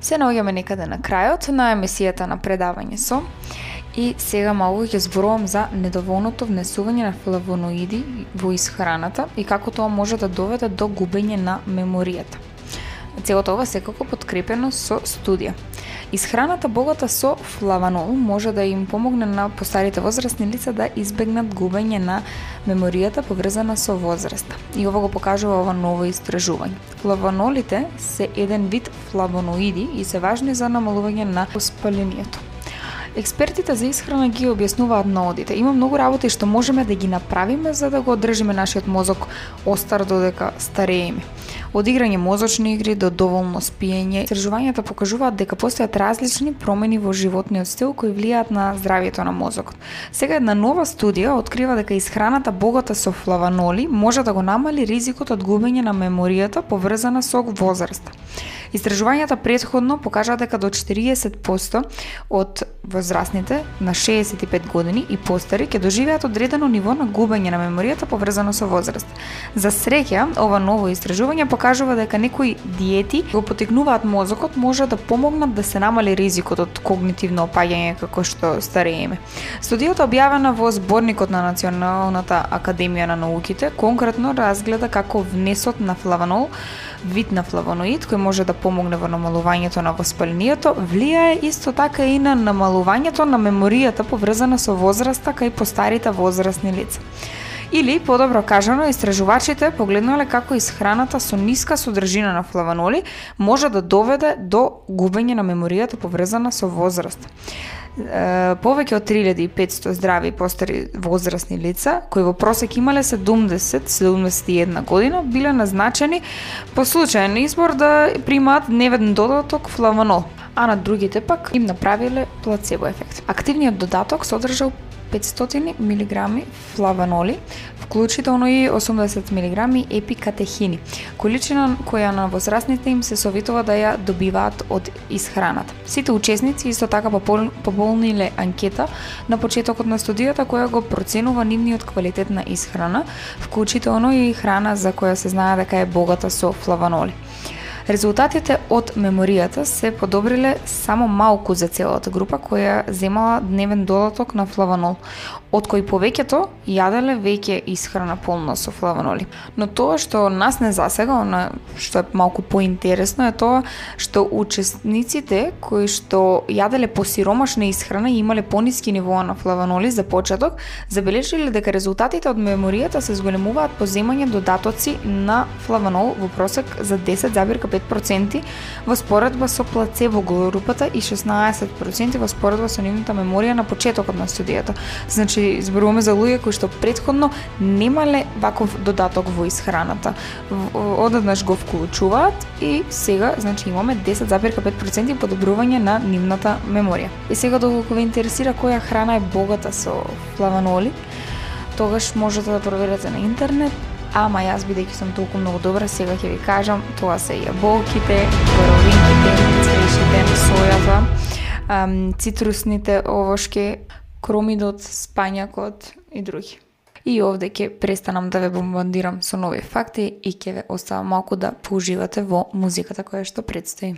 Се наоѓаме некаде на крајот на емисијата на предавање со и сега малку ќе зборувам за недоволното внесување на флавоноиди во исхраната и како тоа може да доведе до губење на меморијата. Целото ова секако подкрепено со студија. Исхраната богата со флаванол може да им помогне на постарите возрастни лица да избегнат губење на меморијата поврзана со возраста. И ова го покажува ова ново истражување. Флаванолите се еден вид флавоноиди и се важни за намалување на воспалението. Експертите за исхрана ги објаснуваат наодите. Има многу работи што можеме да ги направиме за да го одржиме нашиот мозок остар додека старееме од играње мозочни игри до доволно спиење. Истражувањата покажуваат дека постојат различни промени во животниот стил кои влијаат на здравието на мозокот. Сега една нова студија открива дека исхраната богата со флаваноли може да го намали ризикот од губење на меморијата поврзана со возраста. Истражувањата предходно покажаа дека до 40% од возрастните на 65 години и постари ќе доживеат одредено ниво на губење на меморијата поврзано со возраст. За среќа, ова ново истражување покажува дека некои диети го потекнуваат мозокот може да помогнат да се намали ризикот од когнитивно опаѓање како што старееме. Студијата објавена во зборникот на Националната академија на науките конкретно разгледа како внесот на флаванол вид на флавоноид кој може да помогне во намалувањето на воспалението, влијае исто така и на намалувањето на меморијата поврзана со возраста кај постарите возрастни лица. Или, подобро кажано, истражувачите погледнале како исхраната со ниска содржина на флаваноли може да доведе до губење на меморијата поврзана со возраст повеќе од 3500 здрави и постари возрастни лица, кои во просек имале 70-71 година, биле назначени по случаен избор да примаат неведен додаток флаванол, а на другите пак им направиле плацебо ефект. Активниот додаток содржал 500 мг флаваноли, вклучително и 80 мг епикатехини, количина која на возрастните им се советува да ја добиваат од исхраната. Сите учесници исто така пополниле анкета на почетокот на студијата која го проценува нивниот квалитет на исхрана, вклучително и храна за која се знае дека е богата со флаваноли. Резултатите од меморијата се подобриле само малку за целата група која земала дневен додаток на флаванол, од кои повеќето јаделе веќе исхрана полна со флаваноли. Но тоа што нас не засега, она што е малку поинтересно е тоа што учесниците кои што јаделе посиромашна исхрана и имале пониски нивоа на флаваноли за почеток, забележиле дека резултатите од меморијата се зголемуваат по земање додатоци на флаванол во просек за 10,5% во споредба со плацебо групата и 16% во споредба со нивната меморија на почетокот на студијата. Значи Значи, зборуваме за луѓе кои што предходно немале ваков додаток во исхраната. Одеднаш го вклучуваат и сега, значи, имаме 10,5% подобрување на нивната меморија. И сега доколку ве интересира која храна е богата со флаваноли, тогаш можете да проверите на интернет, ама јас бидејќи сум толку многу добра, сега ќе ви кажам, тоа се јаболките, боровинките, цвешите, сојата, цитрусните овошки, кромидот, спањакот и други. И овде ќе престанам да ве бомбандирам со нови факти и ќе ве оставам малку да поуживате во музиката која што предстои.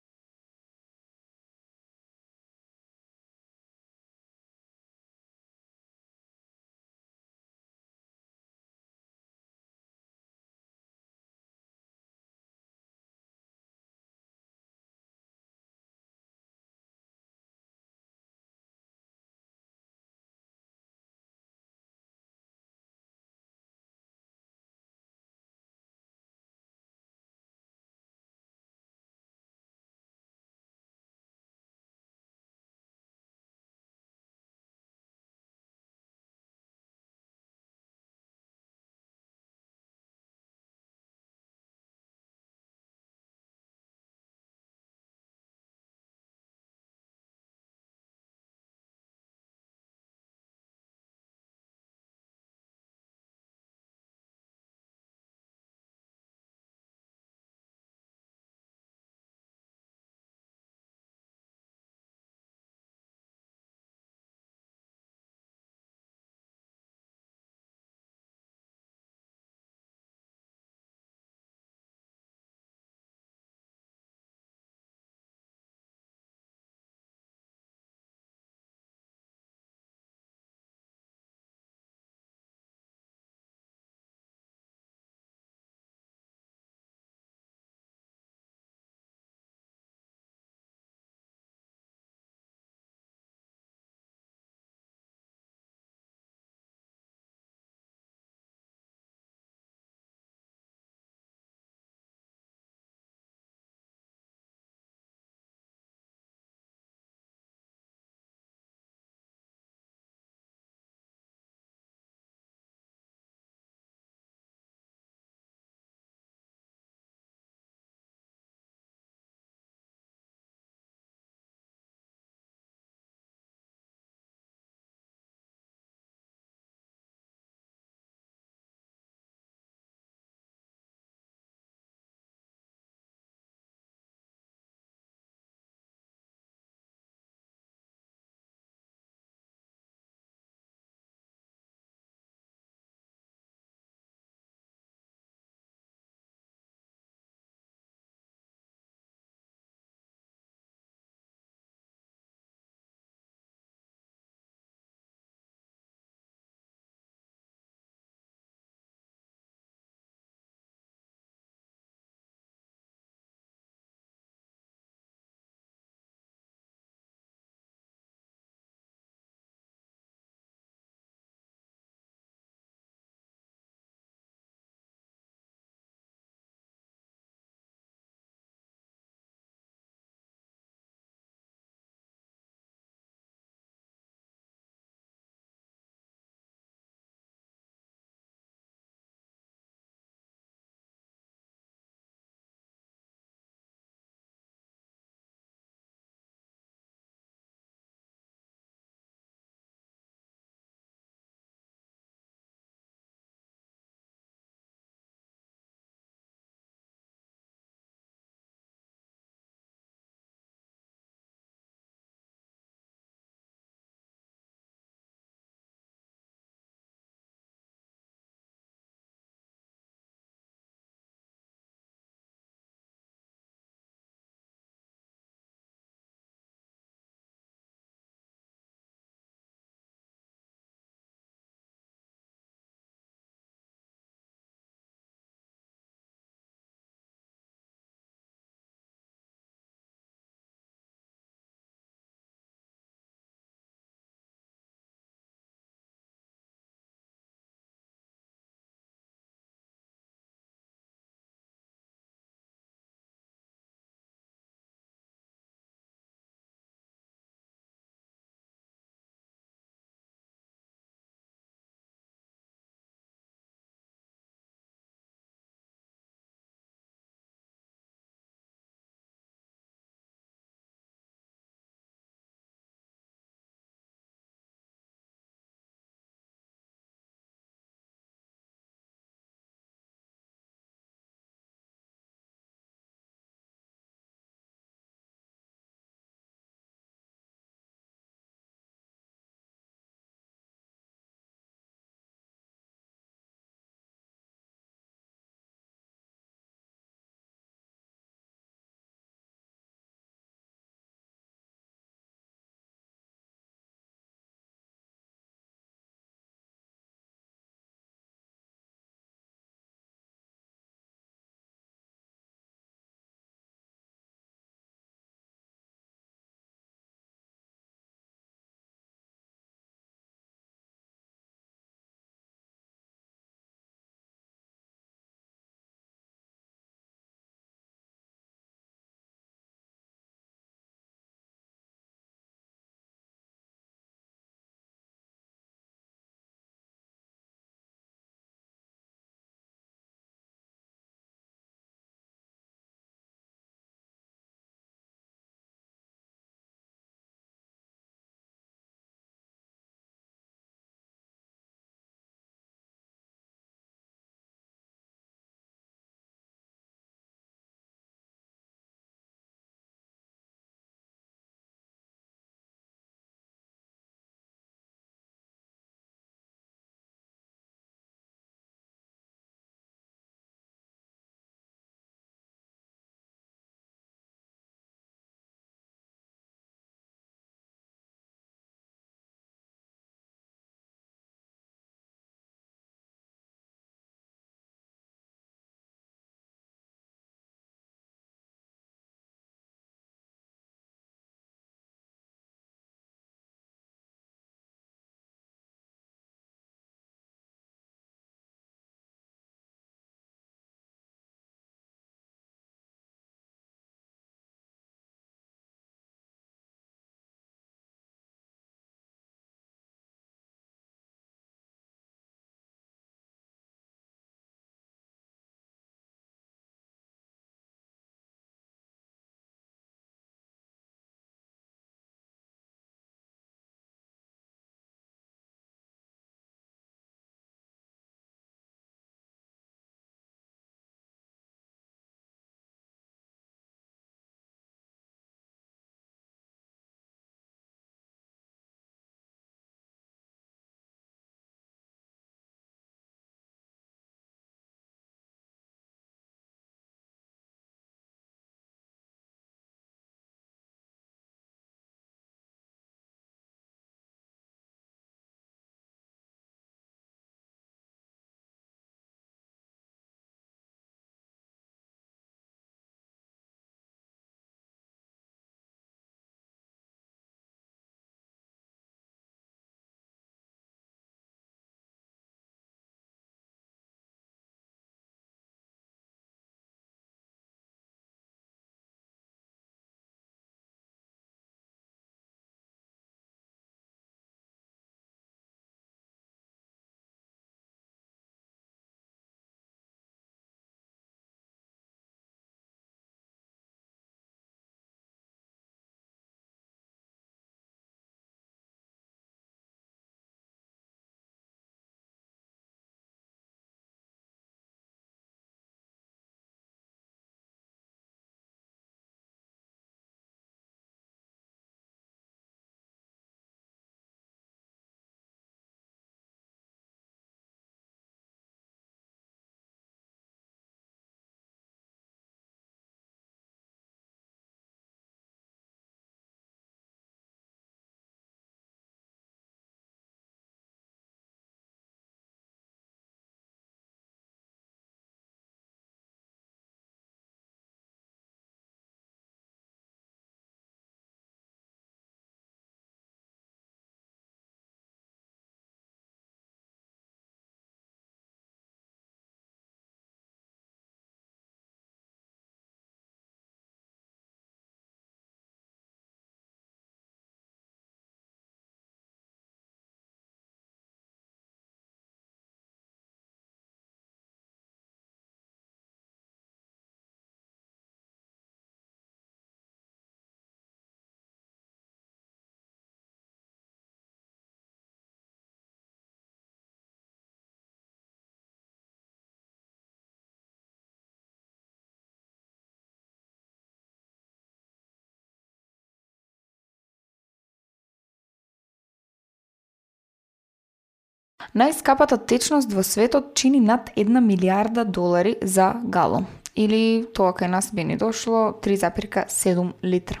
Најскапата течност во светот чини над 1 милиарда долари за галон. Или тоа кај нас би ни дошло 3,7 литра.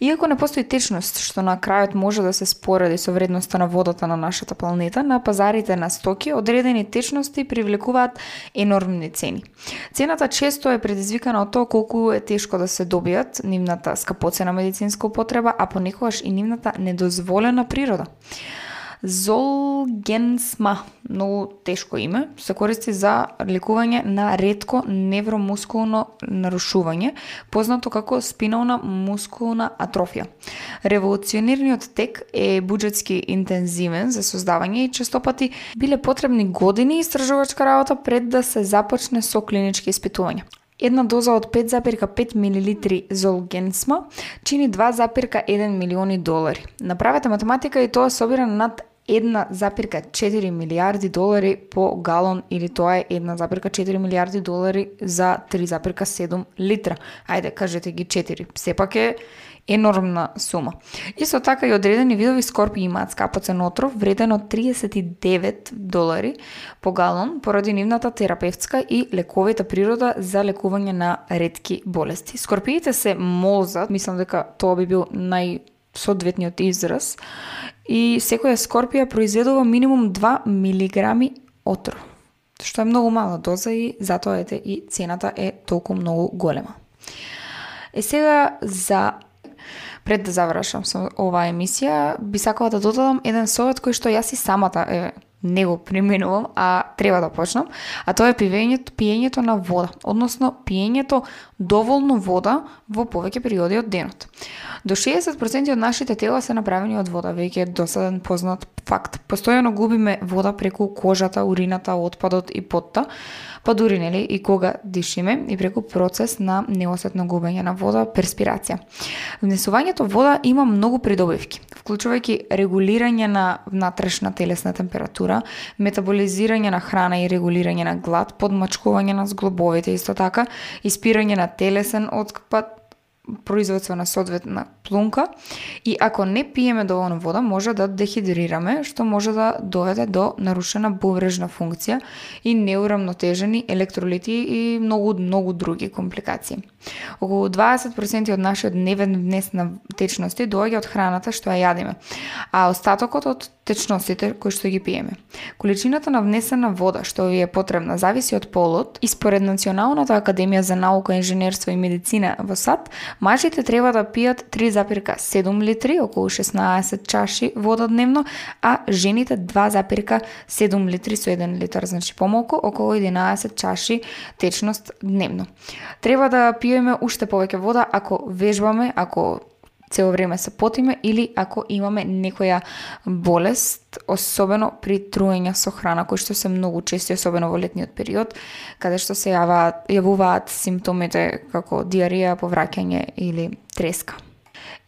Иако не постои течност што на крајот може да се спореди со вредноста на водата на нашата планета, на пазарите на стоки одредени течности привлекуваат енормни цени. Цената често е предизвикана од тоа колку е тешко да се добијат нивната скапоцена медицинска употреба, а понекогаш и нивната недозволена природа. Золгенсма, многу тешко име, се користи за лекување на ретко невромускулно нарушување, познато како спинална мускулна атрофија. Револуционерниот тек е буџетски интензивен за создавање и честопати биле потребни години истражувачка работа пред да се започне со клинички испитувања. Една доза од 5,5 мл золгенсма чини 2,1 милиони долари. Направете математика и тоа собира над 1,4 милиарди долари по галон или тоа е 1,4 милиарди долари за 3,7 литра. Ајде, кажете ги 4. Сепак е енормна сума. Исто така и одредени видови скорпи имаат скапоцен отров вреден од 39 долари по галон поради нивната терапевтска и лековита природа за лекување на ретки болести. Скорпиите се молзат, мислам дека тоа би бил нај соодветниот израз, и секоја скорпија произведува минимум 2 милиграми отров, што е многу мала доза и затоа ете и цената е толку многу голема. Е сега за пред да завршам со оваа емисија, би сакала да додадам еден совет кој што јас и самата е не го применувам, а треба да почнам, а тоа е пиењето, пиењето на вода, односно пиењето доволно вода во повеќе периоди од денот. До 60% од нашите тела се направени од вода, веќе е досаден познат факт. Постојано губиме вода преку кожата, урината, отпадот и потта, па дури нели и кога дишиме и преку процес на неосетно губење на вода, перспирација. Внесувањето вода има многу придобивки, вклучувајќи регулирање на внатрешна телесна температура, метаболизирање на храна и регулирање на глад, подмачкување на зглобовите исто така, испирање на телесен отпад, производство на соодветна плунка и ако не пиеме доволно вода може да дехидрираме што може да доведе до нарушена бубрежна функција и неурамнотежени електролити и многу многу други компликации. Околу 20% од нашиот дневен внес на течности доаѓа од храната што ја јадиме, а остатокот од течностите кои што ги пиеме. Количината на внесена вода што ви е потребна зависи од полот и според Националната академија за наука, инженерство и медицина во САД, мажите треба да пијат 3,7 литри, околу 16 чаши вода дневно, а жените 2,7 литри со 1 литар, значи помалку, околу 11 чаши течност дневно. Треба да пиеме уште повеќе вода ако вежбаме, ако цело време се потиме или ако имаме некоја болест, особено при труење со храна, кои што се многу чести, особено во летниот период, каде што се јаваат, јавуваат симптомите како диарија, повраќање или треска.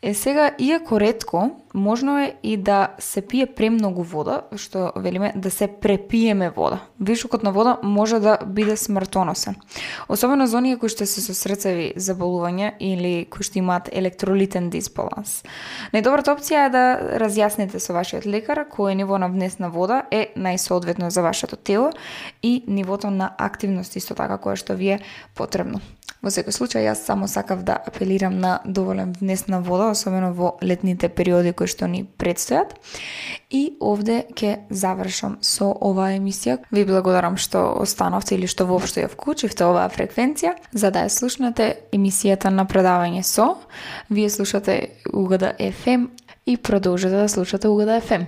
Е сега, иако ретко, можно е и да се пие премногу вода, што велиме да се препиеме вода. Вишокот на вода може да биде смртоносен. Особено за оние кои што се со срцеви заболувања или кои што имаат електролитен дисбаланс. Најдобрата опција е да разјасните со вашиот лекар кој ниво на внесна вода е најсоодветно за вашето тело и нивото на активност исто така кое што ви е потребно. Во секој случај, јас само сакав да апелирам на доволен внес на вода, особено во летните периоди кои што ни предстојат. И овде ќе завршам со оваа емисија. Ви благодарам што остановте или што воопшто ја вклучивте оваа фреквенција, за да ја слушнете емисијата на предавање со. Вие слушате Угада FM и продолжете да слушате Угада FM.